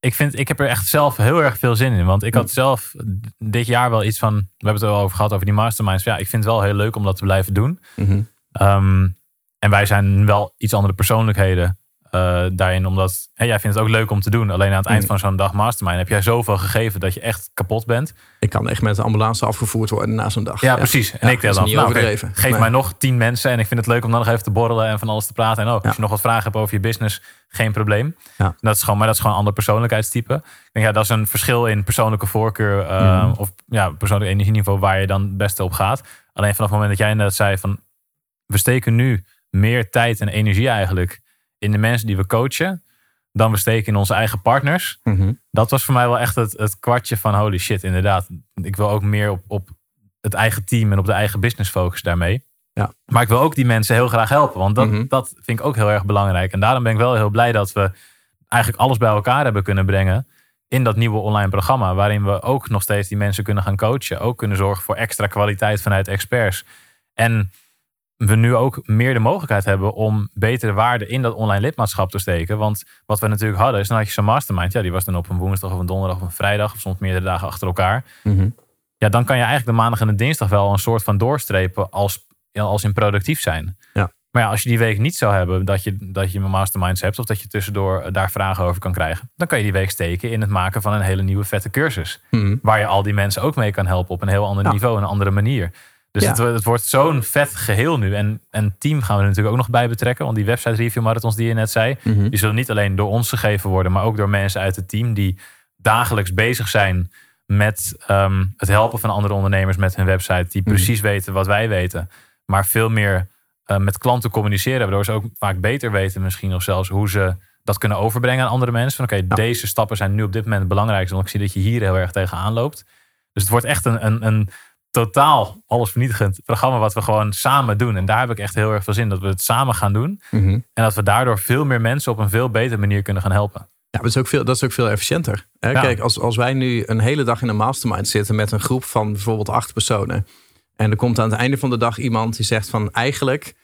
Ik, vind, ik heb er echt zelf heel erg veel zin in. Want ik had zelf dit jaar wel iets van... We hebben het er al over gehad, over die masterminds. Ja, ik vind het wel heel leuk om dat te blijven doen. Mm en wij zijn wel iets andere persoonlijkheden uh, daarin. Omdat hey, jij vindt het ook leuk om te doen. Alleen aan het eind mm. van zo'n dag mastermind heb jij zoveel gegeven dat je echt kapot bent. Ik kan echt met de ambulance afgevoerd worden na zo'n dag. Ja, precies. En ik tel dan, nou, geef mij nog tien mensen en ik vind het leuk om dan nog even te borrelen en van alles te praten. En ook, als je nog wat vragen hebt over je business, geen probleem. Dat is gewoon, maar dat is gewoon een ander persoonlijkheidstype. Ik denk, ja, dat is een verschil in persoonlijke voorkeur uh, of ja, persoonlijk energieniveau waar je dan het beste op gaat. Alleen vanaf het moment dat jij net zei van, we steken nu meer tijd en energie eigenlijk in de mensen die we coachen dan we steken in onze eigen partners. Mhm. Dat was voor mij wel echt het, het kwartje van holy shit, inderdaad. Ik wil ook meer op, op het eigen team en op de eigen business focussen daarmee. Ja. Maar ik wil ook die mensen heel graag helpen, want dat, mhm. dat vind ik ook heel erg belangrijk. En daarom ben ik wel heel blij dat we eigenlijk alles bij elkaar hebben kunnen brengen in dat nieuwe online programma, waarin we ook nog steeds die mensen kunnen gaan coachen, ook kunnen zorgen voor extra kwaliteit vanuit experts. En we nu ook meer de mogelijkheid hebben om betere waarde in dat online lidmaatschap te steken. Want wat we natuurlijk hadden, is dan had je zo'n mastermind. Ja, die was dan op een woensdag of een donderdag of een vrijdag of soms meerdere dagen achter elkaar. Mhm. Ja, dan kan je eigenlijk de maandag en de dinsdag wel een soort van doorstrepen als, als in productief zijn. Ja. Maar ja, als je die week niet zou hebben dat je, dat je masterminds hebt of dat je tussendoor daar vragen over kan krijgen, dan kan je die week steken in het maken van een hele nieuwe vette cursus. Mhm. Waar je al die mensen ook mee kan helpen op een heel ander niveau, een andere manier. Dus het, het, wordt zo'n vet geheel nu. En, en team gaan we er natuurlijk ook nog bij betrekken. Want die website review marathons die je net zei, mhm. die zullen niet alleen door ons gegeven worden, maar ook door mensen uit het team die dagelijks bezig zijn met ehm, het helpen van andere ondernemers met hun website. Die mhm. precies weten wat wij weten. Maar veel meer uh, met klanten communiceren. Waardoor ze ook vaak beter weten misschien of zelfs hoe ze dat kunnen overbrengen aan andere mensen. Van oké, deze stappen zijn nu op dit moment het belangrijkste. Want ik zie dat je hier heel erg tegenaan loopt. Dus het wordt echt een, een, een totaal alles vernietigend programma wat we gewoon samen doen. En daar heb ik echt heel erg veel zin dat we het samen gaan doen. Mhm. En dat we daardoor veel meer mensen op een veel betere manier kunnen gaan helpen. Ja, dat is ook veel, dat is ook veel efficiënter. Hè? Kijk, als, als wij nu een hele dag in een mastermind zitten met een groep van bijvoorbeeld acht personen. En er komt aan het einde van de dag iemand die zegt van eigenlijk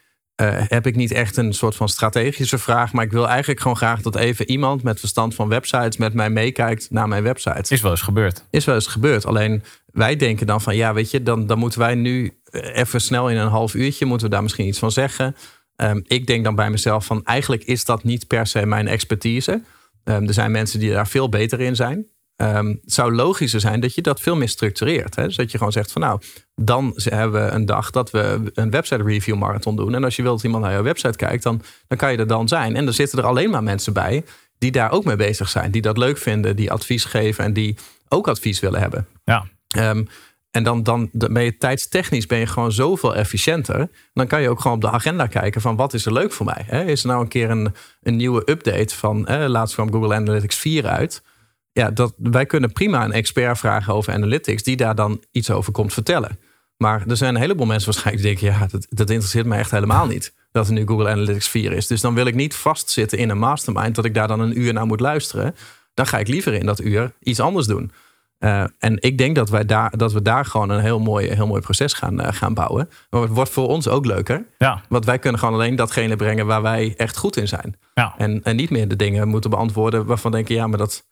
uh, heb ik niet echt een soort van strategische vraag. Maar ik wil eigenlijk gewoon graag dat even iemand met verstand van websites met mij meekijkt naar mijn website. Is wel eens gebeurd. Is wel eens gebeurd. Alleen wij denken dan van ja, weet je, dan, dan moeten wij nu eh, even snel in een half uurtje, moeten we daar misschien iets van zeggen. Um, ik denk dan bij mezelf van eigenlijk is dat niet per se mijn expertise. Um, er zijn mensen die daar veel beter in zijn. Um, het zou logischer zijn dat je dat veel meer structureert. Hè? Dus dat je gewoon zegt van nou, dan hebben we een dag dat we een website review marathon doen. En als je wilt dat iemand naar jouw website kijkt, dan, dan kan je er dan zijn. En er zitten er alleen maar mensen bij die daar ook mee bezig zijn. Die dat leuk vinden, die advies geven en die ook advies willen hebben. Ja. Um, en dan, dan ben je tijdstechnisch ben je gewoon zoveel efficiënter. Dan kan je ook gewoon op de agenda kijken van wat is er leuk voor mij. Hè? Is er nou een keer een, een nieuwe update van, eh, laatst kwam Google Analytics 4 uit ja, dat, wij kunnen prima een expert vragen over analytics, die daar dan iets over komt vertellen. Maar er zijn een heleboel mensen waarschijnlijk die denken, ja, dat, dat interesseert me echt helemaal niet. Dat er nu Google Analytics 4 is. Dus dan wil ik niet vastzitten in een mastermind dat ik daar dan een uur naar moet luisteren. Dan ga ik liever in dat uur iets anders doen. Uh, en ik denk dat, wij daar, dat we daar gewoon een heel mooi, heel mooi proces gaan, uh, gaan bouwen. Maar het wordt voor ons ook leuker. Ja. Want wij kunnen gewoon alleen datgene brengen waar wij echt goed in zijn. Ja. En, en niet meer de dingen moeten beantwoorden waarvan denken, ja, maar dat,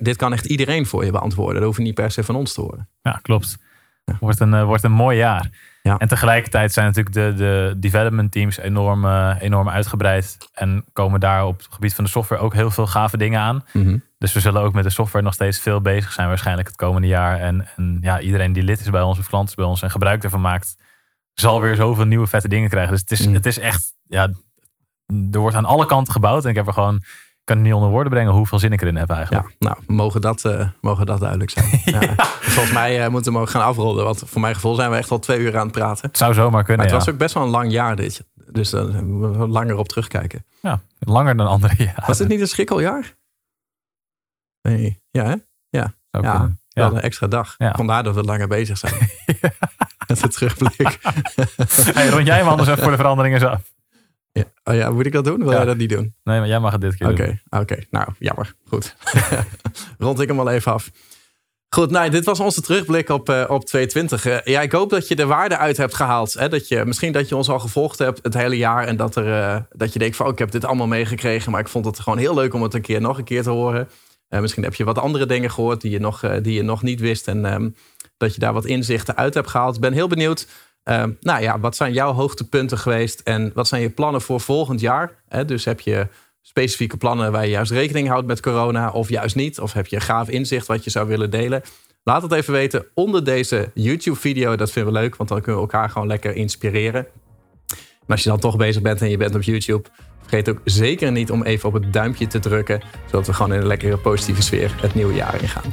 dit kan echt iedereen voor je beantwoorden. Dat hoef je niet per se van ons te horen. Ja, klopt. Wordt een, eh, wordt een mooi jaar. Ja. En tegelijkertijd zijn natuurlijk de, de development teams enorm, eh, enorm uitgebreid. En komen daar op het gebied van de software ook heel veel gave dingen aan. Mhm. Dus we zullen ook met de software nog steeds veel bezig zijn waarschijnlijk het komende jaar. En, en ja, iedereen die lid is bij ons of klant is bij ons en gebruik ervan maakt, zal weer zoveel nieuwe vette dingen krijgen. Dus het is, Mm. het is echt, ja, er wordt aan alle kanten gebouwd. En ik heb er gewoon, kan het niet onder woorden brengen hoeveel zin ik erin heb eigenlijk. Ja, nou, mogen dat, eh, mogen dat duidelijk zijn. Ja. Volgens mij eh, moeten we ook gaan afronden. Want voor mijn gevoel zijn we echt al twee uur aan het praten. Het zou zomaar kunnen, Maar het ja. was ook best wel een lang jaar dit. Dus moeten we langer op terugkijken. ja. Langer dan andere jaren. Was dit niet een schrikkeljaar? Nee. Ja, hè? Zou Ja, kunnen. Ja. Ja. een extra dag. Ja. Vandaar dat we langer bezig zijn. Met de terugblik. Hey, rond jij hem anders even voor de veranderingen zo. Ja. Oh ja, moet ik dat doen? Wil Ja. jij dat niet doen? Nee, maar jij mag het dit keer Oké, doen. oké. Nou, jammer. Goed. Rond ik hem al even af. Goed, nou, dit was onze terugblik op, eh, op 2020. Eh, ja, ik hoop dat je de waarde uit hebt gehaald. Hè? Dat je, misschien dat je ons al gevolgd hebt het hele jaar. En dat, er, eh, dat je denkt van, oh, ik heb dit allemaal meegekregen. Maar ik vond het gewoon heel leuk om het een keer nog een keer te horen. Misschien heb je wat andere dingen gehoord die je nog, die je nog niet wist. En ehm, dat je daar wat inzichten uit hebt gehaald. Ik ben heel benieuwd. Ehm, nou ja, wat zijn jouw hoogtepunten geweest? En wat zijn je plannen voor volgend jaar? Dus heb je specifieke plannen waar je juist rekening houdt met corona, of juist niet? Of heb je gaaf inzicht wat je zou willen delen? Laat het even weten onder deze YouTube-video. Dat vinden we leuk, want dan kunnen we elkaar gewoon lekker inspireren. En als je dan toch bezig bent en je bent op YouTube, vergeet ook zeker niet om even op het duimpje te drukken, zodat we gewoon in een lekkere positieve sfeer het nieuwe jaar ingaan.